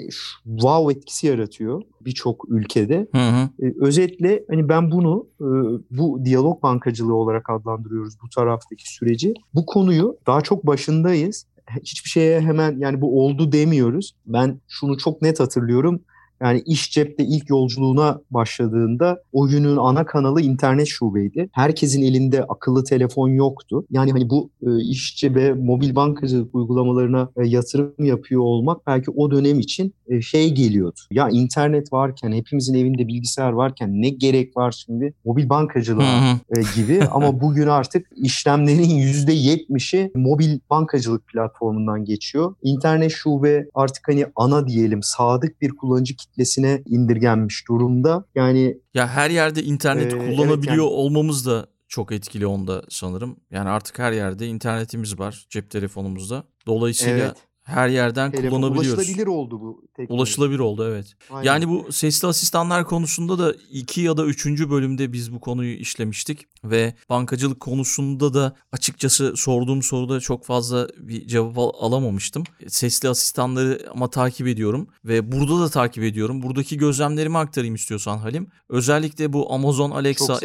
wow etkisi yaratıyor birçok ülkede. Hı hı. E, özetle hani ben bunu e, bu diyalog bankacılığı olarak adlandırıyoruz bu taraftaki süreci. Bu konuyu daha çok başındayız. Hiçbir şeye hemen yani bu oldu demiyoruz. Ben şunu çok net hatırlıyorum. Yani iş cepte ilk yolculuğuna başladığında o günün ana kanalı internet şubeydi. Herkesin elinde akıllı telefon yoktu. Yani hani bu e, iş cebe mobil bankacılık uygulamalarına e, yatırım yapıyor olmak belki o dönem için e, şey geliyordu. Ya internet varken, hepimizin evinde bilgisayar varken ne gerek var şimdi mobil bankacılığa e, gibi. Ama bugün artık işlemlerin %70'i mobil bankacılık platformundan geçiyor. İnternet şube artık hani ana diyelim sadık bir kullanıcı kitlesine indirgenmiş durumda. Yani Ya her yerde internet Ee, kullanabiliyor evet yani- olmamız da çok etkili onda sanırım. Yani artık her yerde internetimiz var cep telefonumuzda. Dolayısıyla evet, her yerden telefon kullanabiliyoruz. ulaşılabilir oldu bu teknoloji. Ulaşılabilir oldu evet. Aynen. Yani bu sesli asistanlar konusunda da iki ya da üçüncü bölümde biz bu konuyu işlemiştik ve bankacılık konusunda da açıkçası sorduğum soruda çok fazla bir cevap al- alamamıştım. Sesli asistanları ama takip ediyorum ve burada da takip ediyorum. Buradaki gözlemlerimi aktarayım istiyorsan Halim. Özellikle bu Amazon Alexa.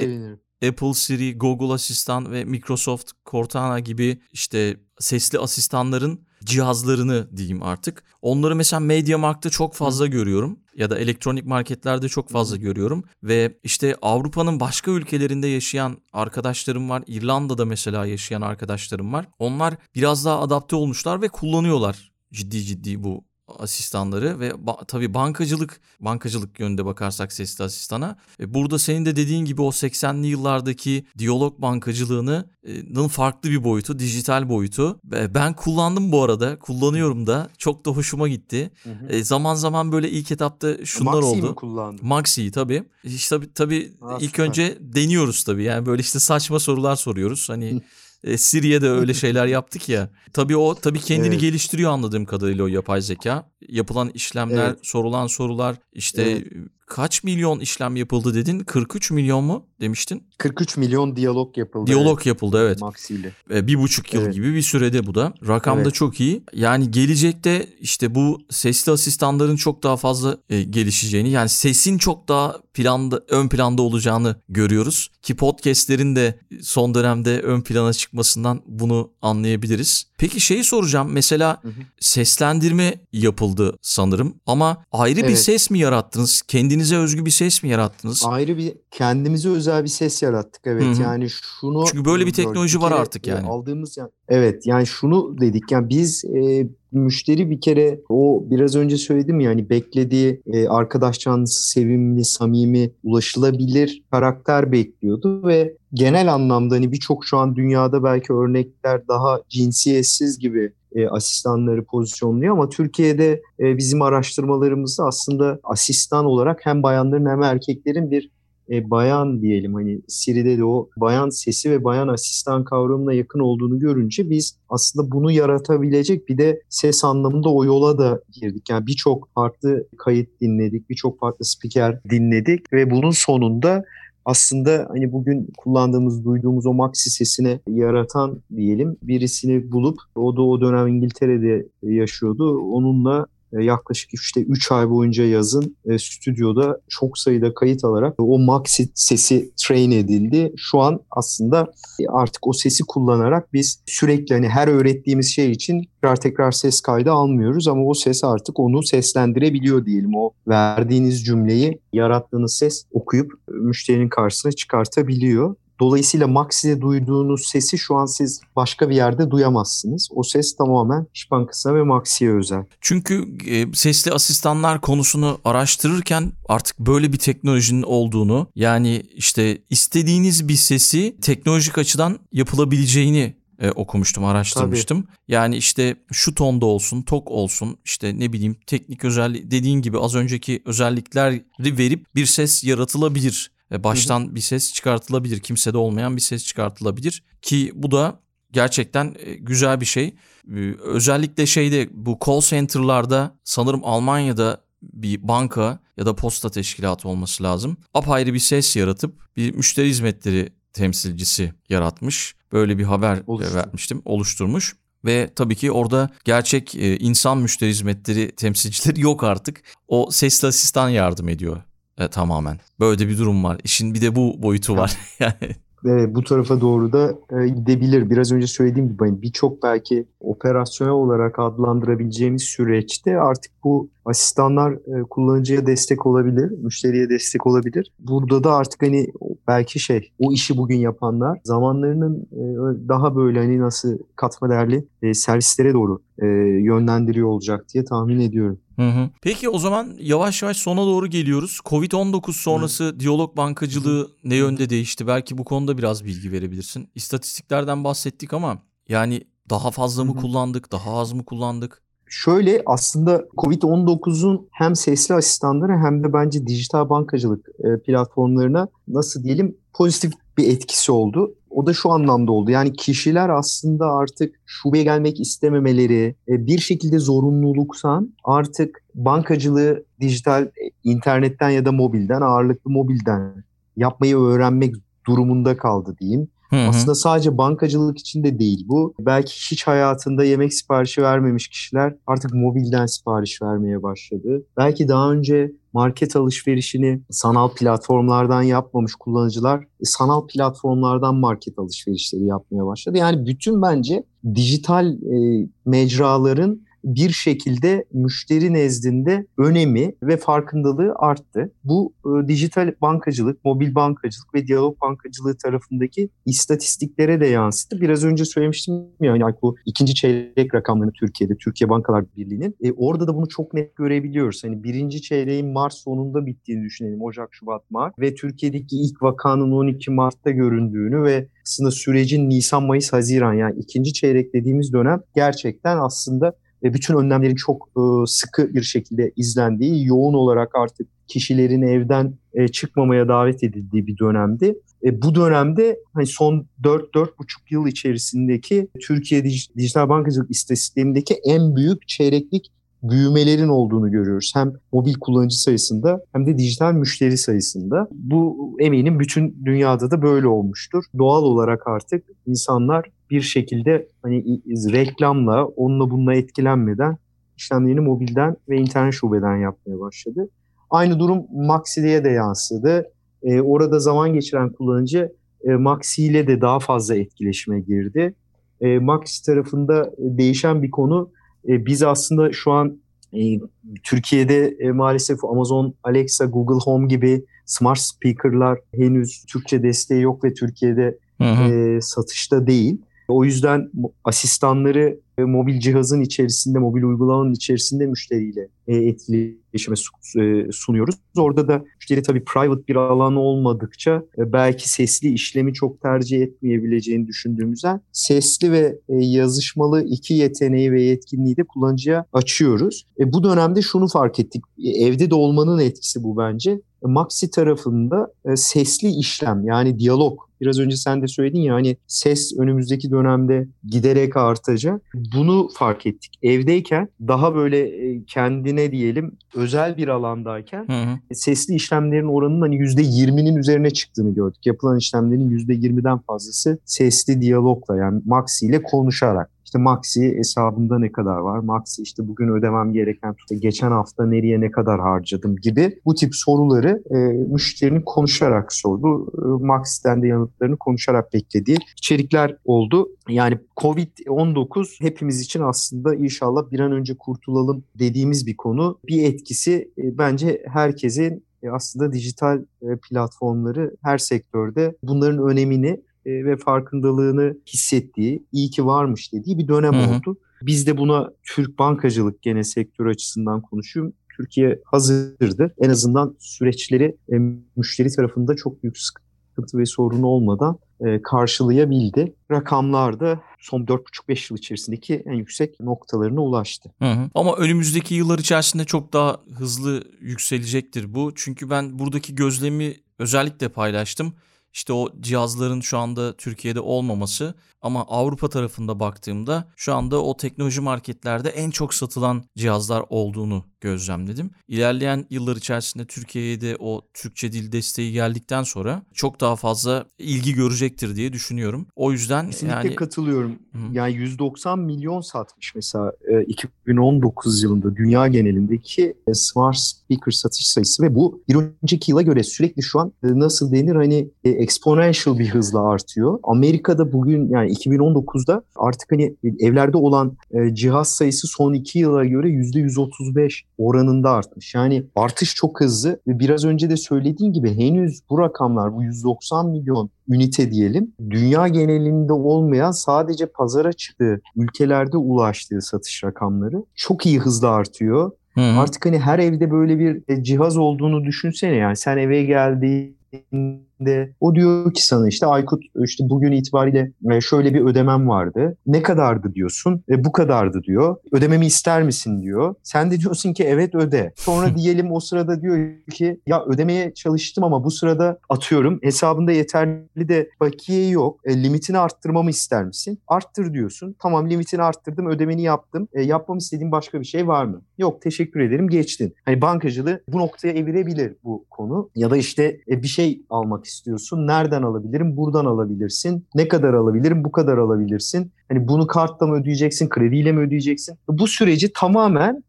Apple Siri, Google Asistan ve Microsoft Cortana gibi işte sesli asistanların cihazlarını diyeyim artık. Onları mesela MediaMarkt'ta çok fazla görüyorum ya da elektronik marketlerde çok fazla görüyorum ve işte Avrupa'nın başka ülkelerinde yaşayan arkadaşlarım var. İrlanda'da mesela yaşayan arkadaşlarım var. Onlar biraz daha adapte olmuşlar ve kullanıyorlar ciddi ciddi bu asistanları ve ba- tabii bankacılık bankacılık yönünde bakarsak sesli asistana e, burada senin de dediğin gibi o 80'li yıllardaki diyalog bankacılığının farklı bir boyutu, dijital boyutu. Ben kullandım bu arada, kullanıyorum da. Çok da hoşuma gitti. Hı hı. E, zaman zaman böyle ilk etapta şunlar Maxi'yi mi oldu. kullandın? Maxi'yi tabii. İşte tabii, tabii Aa, ilk süper. önce deniyoruz tabii. Yani böyle işte saçma sorular soruyoruz. Hani e, Siri'ye de öyle şeyler yaptık ya. Tabii o tabii kendini Evet. geliştiriyor anladığım kadarıyla o yapay zeka. Yapılan işlemler, Evet. sorulan sorular işte Evet. Kaç milyon işlem yapıldı dedin? 43 milyon mu demiştin? 43 milyon diyalog yapıldı. Diyalog yapıldı evet. Maxi ile. E, bir buçuk yıl Evet. gibi bir sürede bu da. Rakam da Evet. çok iyi. Yani gelecekte işte bu sesli asistanların çok daha fazla e, gelişeceğini yani sesin çok daha planda ön planda olacağını görüyoruz. Ki podcastlerin de son dönemde ön plana çıkmasından bunu anlayabiliriz. Peki şeyi soracağım. Mesela Hı hı. seslendirme yapıldı sanırım ama ayrı bir Evet. ses mi yarattınız? Kendinize özgü bir ses mi yarattınız? Ayrı bir kendimize özel bir ses yarattık evet. Hı hı. Yani şunu Çünkü böyle bir teknoloji var kere, artık e, yani. Aldığımız yani evet yani şunu dedik yani biz e, müşteri bir kere o biraz önce söyledim ya hani beklediği e, arkadaş canlısı sevimli, samimi, ulaşılabilir karakter bekliyordu ve genel anlamda hani birçok şu an dünyada belki örnekler daha cinsiyetsiz gibi e, asistanları pozisyonluyor ama Türkiye'de e, bizim araştırmalarımızda aslında asistan olarak hem bayanların hem erkeklerin bir e, bayan diyelim hani Siri'de de o bayan sesi ve bayan asistan kavramına yakın olduğunu görünce biz aslında bunu yaratabilecek bir de ses anlamında o yola da girdik. Yani birçok farklı kayıt dinledik, birçok farklı spiker dinledik ve bunun sonunda aslında hani bugün kullandığımız, duyduğumuz o maxi sesini yaratan diyelim birisini bulup o da o dönem İngiltere'de yaşıyordu. Onunla yaklaşık işte 3 ay boyunca yazın e, stüdyoda çok sayıda kayıt alarak o Maxi sesi train edildi. Şu an aslında e, artık o sesi kullanarak biz sürekli hani her öğrettiğimiz şey için tekrar tekrar ses kaydı almıyoruz ama o ses artık onu seslendirebiliyor diyelim. O verdiğiniz cümleyi yarattığınız ses okuyup müşterinin karşısına çıkartabiliyor. Dolayısıyla Maxi'de duyduğunuz sesi şu an siz başka bir yerde duyamazsınız. O ses tamamen İş Bankası'na ve Maxi'ye özel. Çünkü e, sesli asistanlar konusunu araştırırken artık böyle bir teknolojinin olduğunu yani işte istediğiniz bir sesi teknolojik açıdan yapılabileceğini e, okumuştum, araştırmıştım. Tabii. Yani işte şu tonda olsun, tok olsun, işte ne bileyim teknik özellik dediğin gibi az önceki özellikleri verip bir ses yaratılabilir. E, baştan bir ses çıkartılabilir. Kimsede olmayan bir ses çıkartılabilir ki bu da gerçekten e, güzel bir şey. E, özellikle şeyde bu call center'larda sanırım Almanya'da bir banka ya da posta teşkilatı olması lazım. Apayrı bir ses yaratıp bir müşteri hizmetleri temsilcisi yaratmış. Böyle bir haber Oluştur. vermiştim, oluşturmuş. Ve tabii ki orada gerçek insan müşteri hizmetleri temsilcileri yok artık. O sesli asistan yardım ediyor e, tamamen. Böyle bir durum var. İşin bir de bu boyutu var. yani Evet, bu tarafa doğru da e, gidebilir. Biraz önce söylediğim gibi hani birçok belki operasyonel olarak adlandırabileceğimiz süreçte artık bu asistanlar e, kullanıcıya destek olabilir, müşteriye destek olabilir. Burada da artık hani belki şey o işi bugün yapanlar zamanlarının e, daha böyle hani nasıl katma değerli e, servislere doğru e, yönlendiriyor olacak diye tahmin ediyorum. Hı hı. Peki o zaman yavaş yavaş sona doğru geliyoruz. Covid-19 sonrası hı. diyalog bankacılığı hı. ne yönde değişti? Belki bu konuda biraz bilgi verebilirsin. İstatistiklerden bahsettik ama yani daha fazla mı hı hı. kullandık, daha az mı kullandık? Şöyle aslında Covid-19'un hem sesli asistanları hem de bence dijital bankacılık e, platformlarına nasıl diyelim pozitif bir etkisi oldu. O da şu anlamda oldu. Yani kişiler aslında artık şubeye gelmek istememeleri, e, bir şekilde zorunluluksan artık bankacılığı dijital e, internetten ya da mobilden, ağırlıklı mobilden yapmayı öğrenmek durumunda kaldı diyeyim. Hı hı. Aslında sadece bankacılık için de değil bu. Belki hiç hayatında yemek siparişi vermemiş kişiler artık mobilden sipariş vermeye başladı. Belki daha önce market alışverişini sanal platformlardan yapmamış kullanıcılar e, sanal platformlardan market alışverişleri yapmaya başladı. Yani bütün bence dijital e, mecraların bir şekilde müşteri nezdinde önemi ve farkındalığı arttı. Bu e, dijital bankacılık, mobil bankacılık ve diyalog bankacılığı tarafındaki istatistiklere de yansıdı. Biraz önce söylemiştim ya yani bu ikinci çeyrek rakamlarını Türkiye'de, Türkiye Bankalar Birliği'nin. E, orada da bunu çok net görebiliyoruz. Hani birinci çeyreğin Mart sonunda bittiğini düşünelim. Ocak, Şubat, Mart ve Türkiye'deki ilk vakanın 12 Mart'ta göründüğünü ve aslında sürecin Nisan, Mayıs, Haziran yani ikinci çeyrek dediğimiz dönem gerçekten aslında ve bütün önlemlerin çok e, sıkı bir şekilde izlendiği, yoğun olarak artık kişilerin evden e, çıkmamaya davet edildiği bir dönemdi. E, bu dönemde hani son 4-4,5 yıl içerisindeki Türkiye Dijital Bankacılık istatistiklerindeki en büyük çeyreklik büyümelerin olduğunu görüyoruz. Hem mobil kullanıcı sayısında hem de dijital müşteri sayısında. Bu eminim bütün dünyada da böyle olmuştur. Doğal olarak artık insanlar bir şekilde hani reklamla, onunla bununla etkilenmeden işlemlerini mobilden ve internet şubeden yapmaya başladı. Aynı durum Maxi'ye de yansıdı. E, orada zaman geçiren kullanıcı e, Maxi ile de daha fazla etkileşime girdi. E, Maxi tarafında değişen bir konu e, biz aslında şu an e, Türkiye'de e, maalesef Amazon Alexa, Google Home gibi smart speaker'lar henüz Türkçe desteği yok ve Türkiye'de hı hı. E, satışta değil. O yüzden asistanları e, mobil cihazın içerisinde, mobil uygulamanın içerisinde müşteriyle e, etkileşime e, sunuyoruz. Orada da müşteri tabii private bir alan olmadıkça belki sesli işlemi çok tercih etmeyebileceğini düşündüğümüzden sesli ve yazışmalı iki yeteneği ve yetkinliği de kullanıcıya açıyoruz. Bu dönemde şunu fark ettik. Evde de olmanın etkisi bu bence. Maxi tarafında sesli işlem yani diyalog Biraz önce sen de söyledin ya hani ses önümüzdeki dönemde giderek artacak. Bunu fark ettik. Evdeyken daha böyle e, kendine diyelim özel bir alandayken hı hı. sesli işlemlerin oranının hani %20'nin üzerine çıktığını gördük. Yapılan işlemlerin %20'den fazlası sesli diyalogla yani Maxi ile konuşarak İşte Maxi hesabımda ne kadar var? Maxi işte bugün ödemem gereken işte geçen hafta nereye ne kadar harcadım gibi bu tip soruları e, müşterinin konuşarak sordu. E, Maxi'den de yanıtlarını konuşarak beklediği içerikler oldu. Yani Covid-19 hepimiz için aslında inşallah bir an önce kurtulalım dediğimiz bir konu. Bir etkisi e, bence herkesin e, aslında dijital e, platformları her sektörde bunların önemini e, ve farkındalığını hissettiği, iyi ki varmış dediği bir dönem Hı-hı. oldu. Biz de buna Türk bankacılık gene sektör açısından konuşuyorum. Türkiye hazırdı. En azından süreçleri e, müşteri tarafında çok büyük sıkıntı ve sorun olmadan e, karşılayabildi. Rakamlar da son 4,5-5 yıl içerisindeki en yüksek noktalarına ulaştı. Hı hı. Ama önümüzdeki yıllar içerisinde çok daha hızlı yükselecektir bu. Çünkü ben buradaki gözlemi özellikle paylaştım işte o cihazların şu anda Türkiye'de olmaması ama Avrupa tarafında baktığımda şu anda o teknoloji marketlerde en çok satılan cihazlar olduğunu gözlemledim. İlerleyen yıllar içerisinde Türkiye'ye de o Türkçe dil desteği geldikten sonra çok daha fazla ilgi görecektir diye düşünüyorum. O yüzden Kesinlikle yani katılıyorum. Hı. Yani 190 milyon satmış mesela 2019 e, yılında dünya genelindeki e, smart speaker satış sayısı ve bu bir önceki yıla göre sürekli şu an e, nasıl denir hani exponential bir hızla artıyor. Amerika'da bugün yani 2019'da artık hani evlerde olan cihaz sayısı son iki yıla göre %135 oranında artmış. Yani artış çok hızlı ve biraz önce de söylediğim gibi henüz bu rakamlar bu 190 milyon ünite diyelim dünya genelinde olmayan sadece pazara çıktığı ülkelerde ulaştığı satış rakamları çok iyi hızla artıyor. Hı. Artık hani her evde böyle bir e, cihaz olduğunu düşünsene yani sen eve geldiğinde de o diyor ki sana işte Aykut işte bugün itibariyle e, şöyle bir ödemem vardı. Ne kadardı diyorsun? E, bu kadardı diyor. Ödememi ister misin diyor. Sen de diyorsun ki evet öde. Sonra diyelim o sırada diyor ki ya ödemeye çalıştım ama bu sırada atıyorum hesabında yeterli de bakiye yok. E, limitini arttırmamı ister misin? Arttır diyorsun. Tamam limitini arttırdım ödemeni yaptım. E, yapmam istediğin başka bir şey var mı? Yok teşekkür ederim geçtin. Hani bankacılığı bu noktaya evirebilir bu konu. Ya da işte e, bir şey almak istiyorsun. Nereden alabilirim? Buradan alabilirsin. Ne kadar alabilirim? Bu kadar alabilirsin. Hani bunu kartla mı ödeyeceksin? Krediyle mi ödeyeceksin? Bu süreci tamamen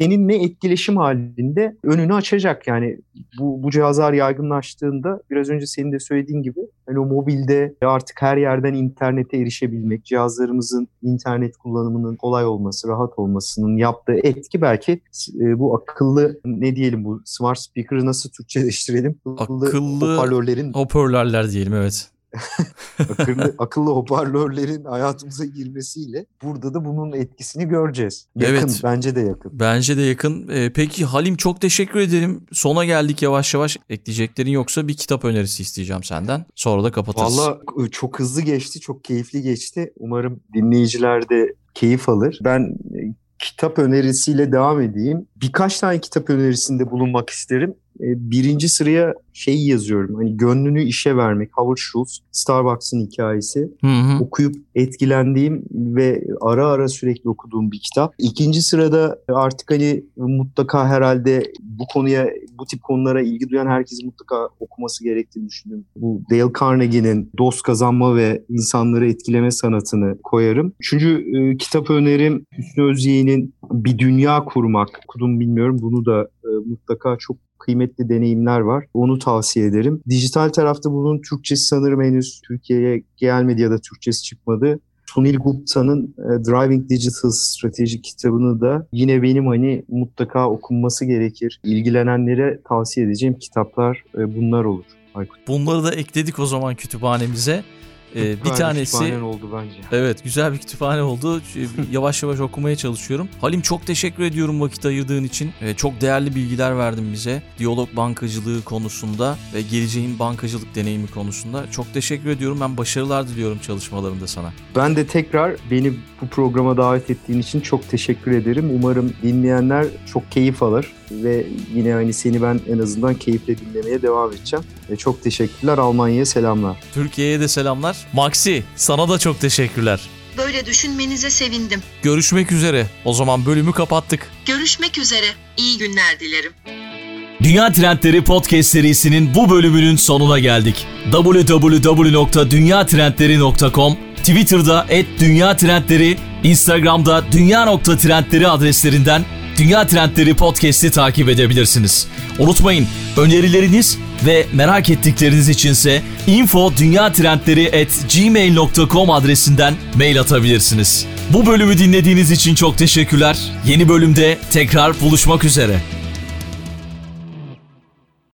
seninle etkileşim halinde önünü açacak. Yani bu, bu cihazlar yaygınlaştığında biraz önce senin de söylediğin gibi hani o mobilde artık her yerden internete erişebilmek, cihazlarımızın internet kullanımının kolay olması, rahat olmasının yaptığı etki belki e, bu akıllı ne diyelim bu smart speaker'ı nasıl Türkçeleştirelim? Akıllı, akıllı hoparlörlerin hoparlörler diyelim evet. akıllı, akıllı hoparlörlerin hayatımıza girmesiyle burada da bunun etkisini göreceğiz. Yakın, evet. bence de yakın. Bence de yakın. Ee, peki Halim çok teşekkür ederim. Sona geldik yavaş yavaş. Ekleyeceklerin yoksa bir kitap önerisi isteyeceğim senden. Sonra da kapatırız. Valla ıı, çok hızlı geçti, çok keyifli geçti. Umarım dinleyiciler de keyif alır. Ben e, kitap önerisiyle devam edeyim. Birkaç tane kitap önerisinde bulunmak isterim. E, birinci sıraya şeyi yazıyorum. Hani gönlünü işe vermek. Howard Schultz, Starbucks'ın hikayesi. Hı hı. Okuyup etkilendiğim ve ara ara sürekli okuduğum bir kitap. İkinci sırada artık hani mutlaka herhalde bu konuya, bu tip konulara ilgi duyan herkes mutlaka okuması gerektiğini düşündüm. Bu Dale Carnegie'nin dost kazanma ve insanları etkileme sanatını koyarım. Üçüncü e, kitap önerim Hüsnü Özyeğin'in Bir Dünya Kurmak. Okudum bilmiyorum. Bunu da e, mutlaka çok kıymetli deneyimler var. Onu tavsiye ederim. Dijital tarafta bunun Türkçesi sanırım henüz Türkiye'ye gelmedi ya da Türkçesi çıkmadı. Sunil Gupta'nın e, Driving Digital Strateji kitabını da yine benim hani mutlaka okunması gerekir. İlgilenenlere tavsiye edeceğim kitaplar e, bunlar olur. Aykut. Bunları da ekledik o zaman kütüphanemize. Ee, bir tanesi oldu bence. Evet, güzel bir kütüphane oldu. yavaş yavaş okumaya çalışıyorum. Halim çok teşekkür ediyorum vakit ayırdığın için. Ee, çok değerli bilgiler verdin bize. Diyalog bankacılığı konusunda ve geleceğin bankacılık deneyimi konusunda. Çok teşekkür ediyorum. Ben başarılar diliyorum çalışmalarında sana. Ben de tekrar beni bu programa davet ettiğin için çok teşekkür ederim. Umarım dinleyenler çok keyif alır ve yine hani seni ben en azından keyifle dinlemeye devam edeceğim. E, çok teşekkürler. Almanya'ya selamlar. Türkiye'ye de selamlar. Maxi sana da çok teşekkürler. Böyle düşünmenize sevindim. Görüşmek üzere. O zaman bölümü kapattık. Görüşmek üzere. İyi günler dilerim. Dünya Trendleri Podcast serisinin bu bölümünün sonuna geldik. www.dünyatrendleri.com Twitter'da et Dünya Trendleri, Instagram'da Dünya.Trendleri adreslerinden Dünya Trendleri Podcast'i takip edebilirsiniz. Unutmayın önerileriniz ve merak ettikleriniz içinse info gmail.com adresinden mail atabilirsiniz. Bu bölümü dinlediğiniz için çok teşekkürler. Yeni bölümde tekrar buluşmak üzere.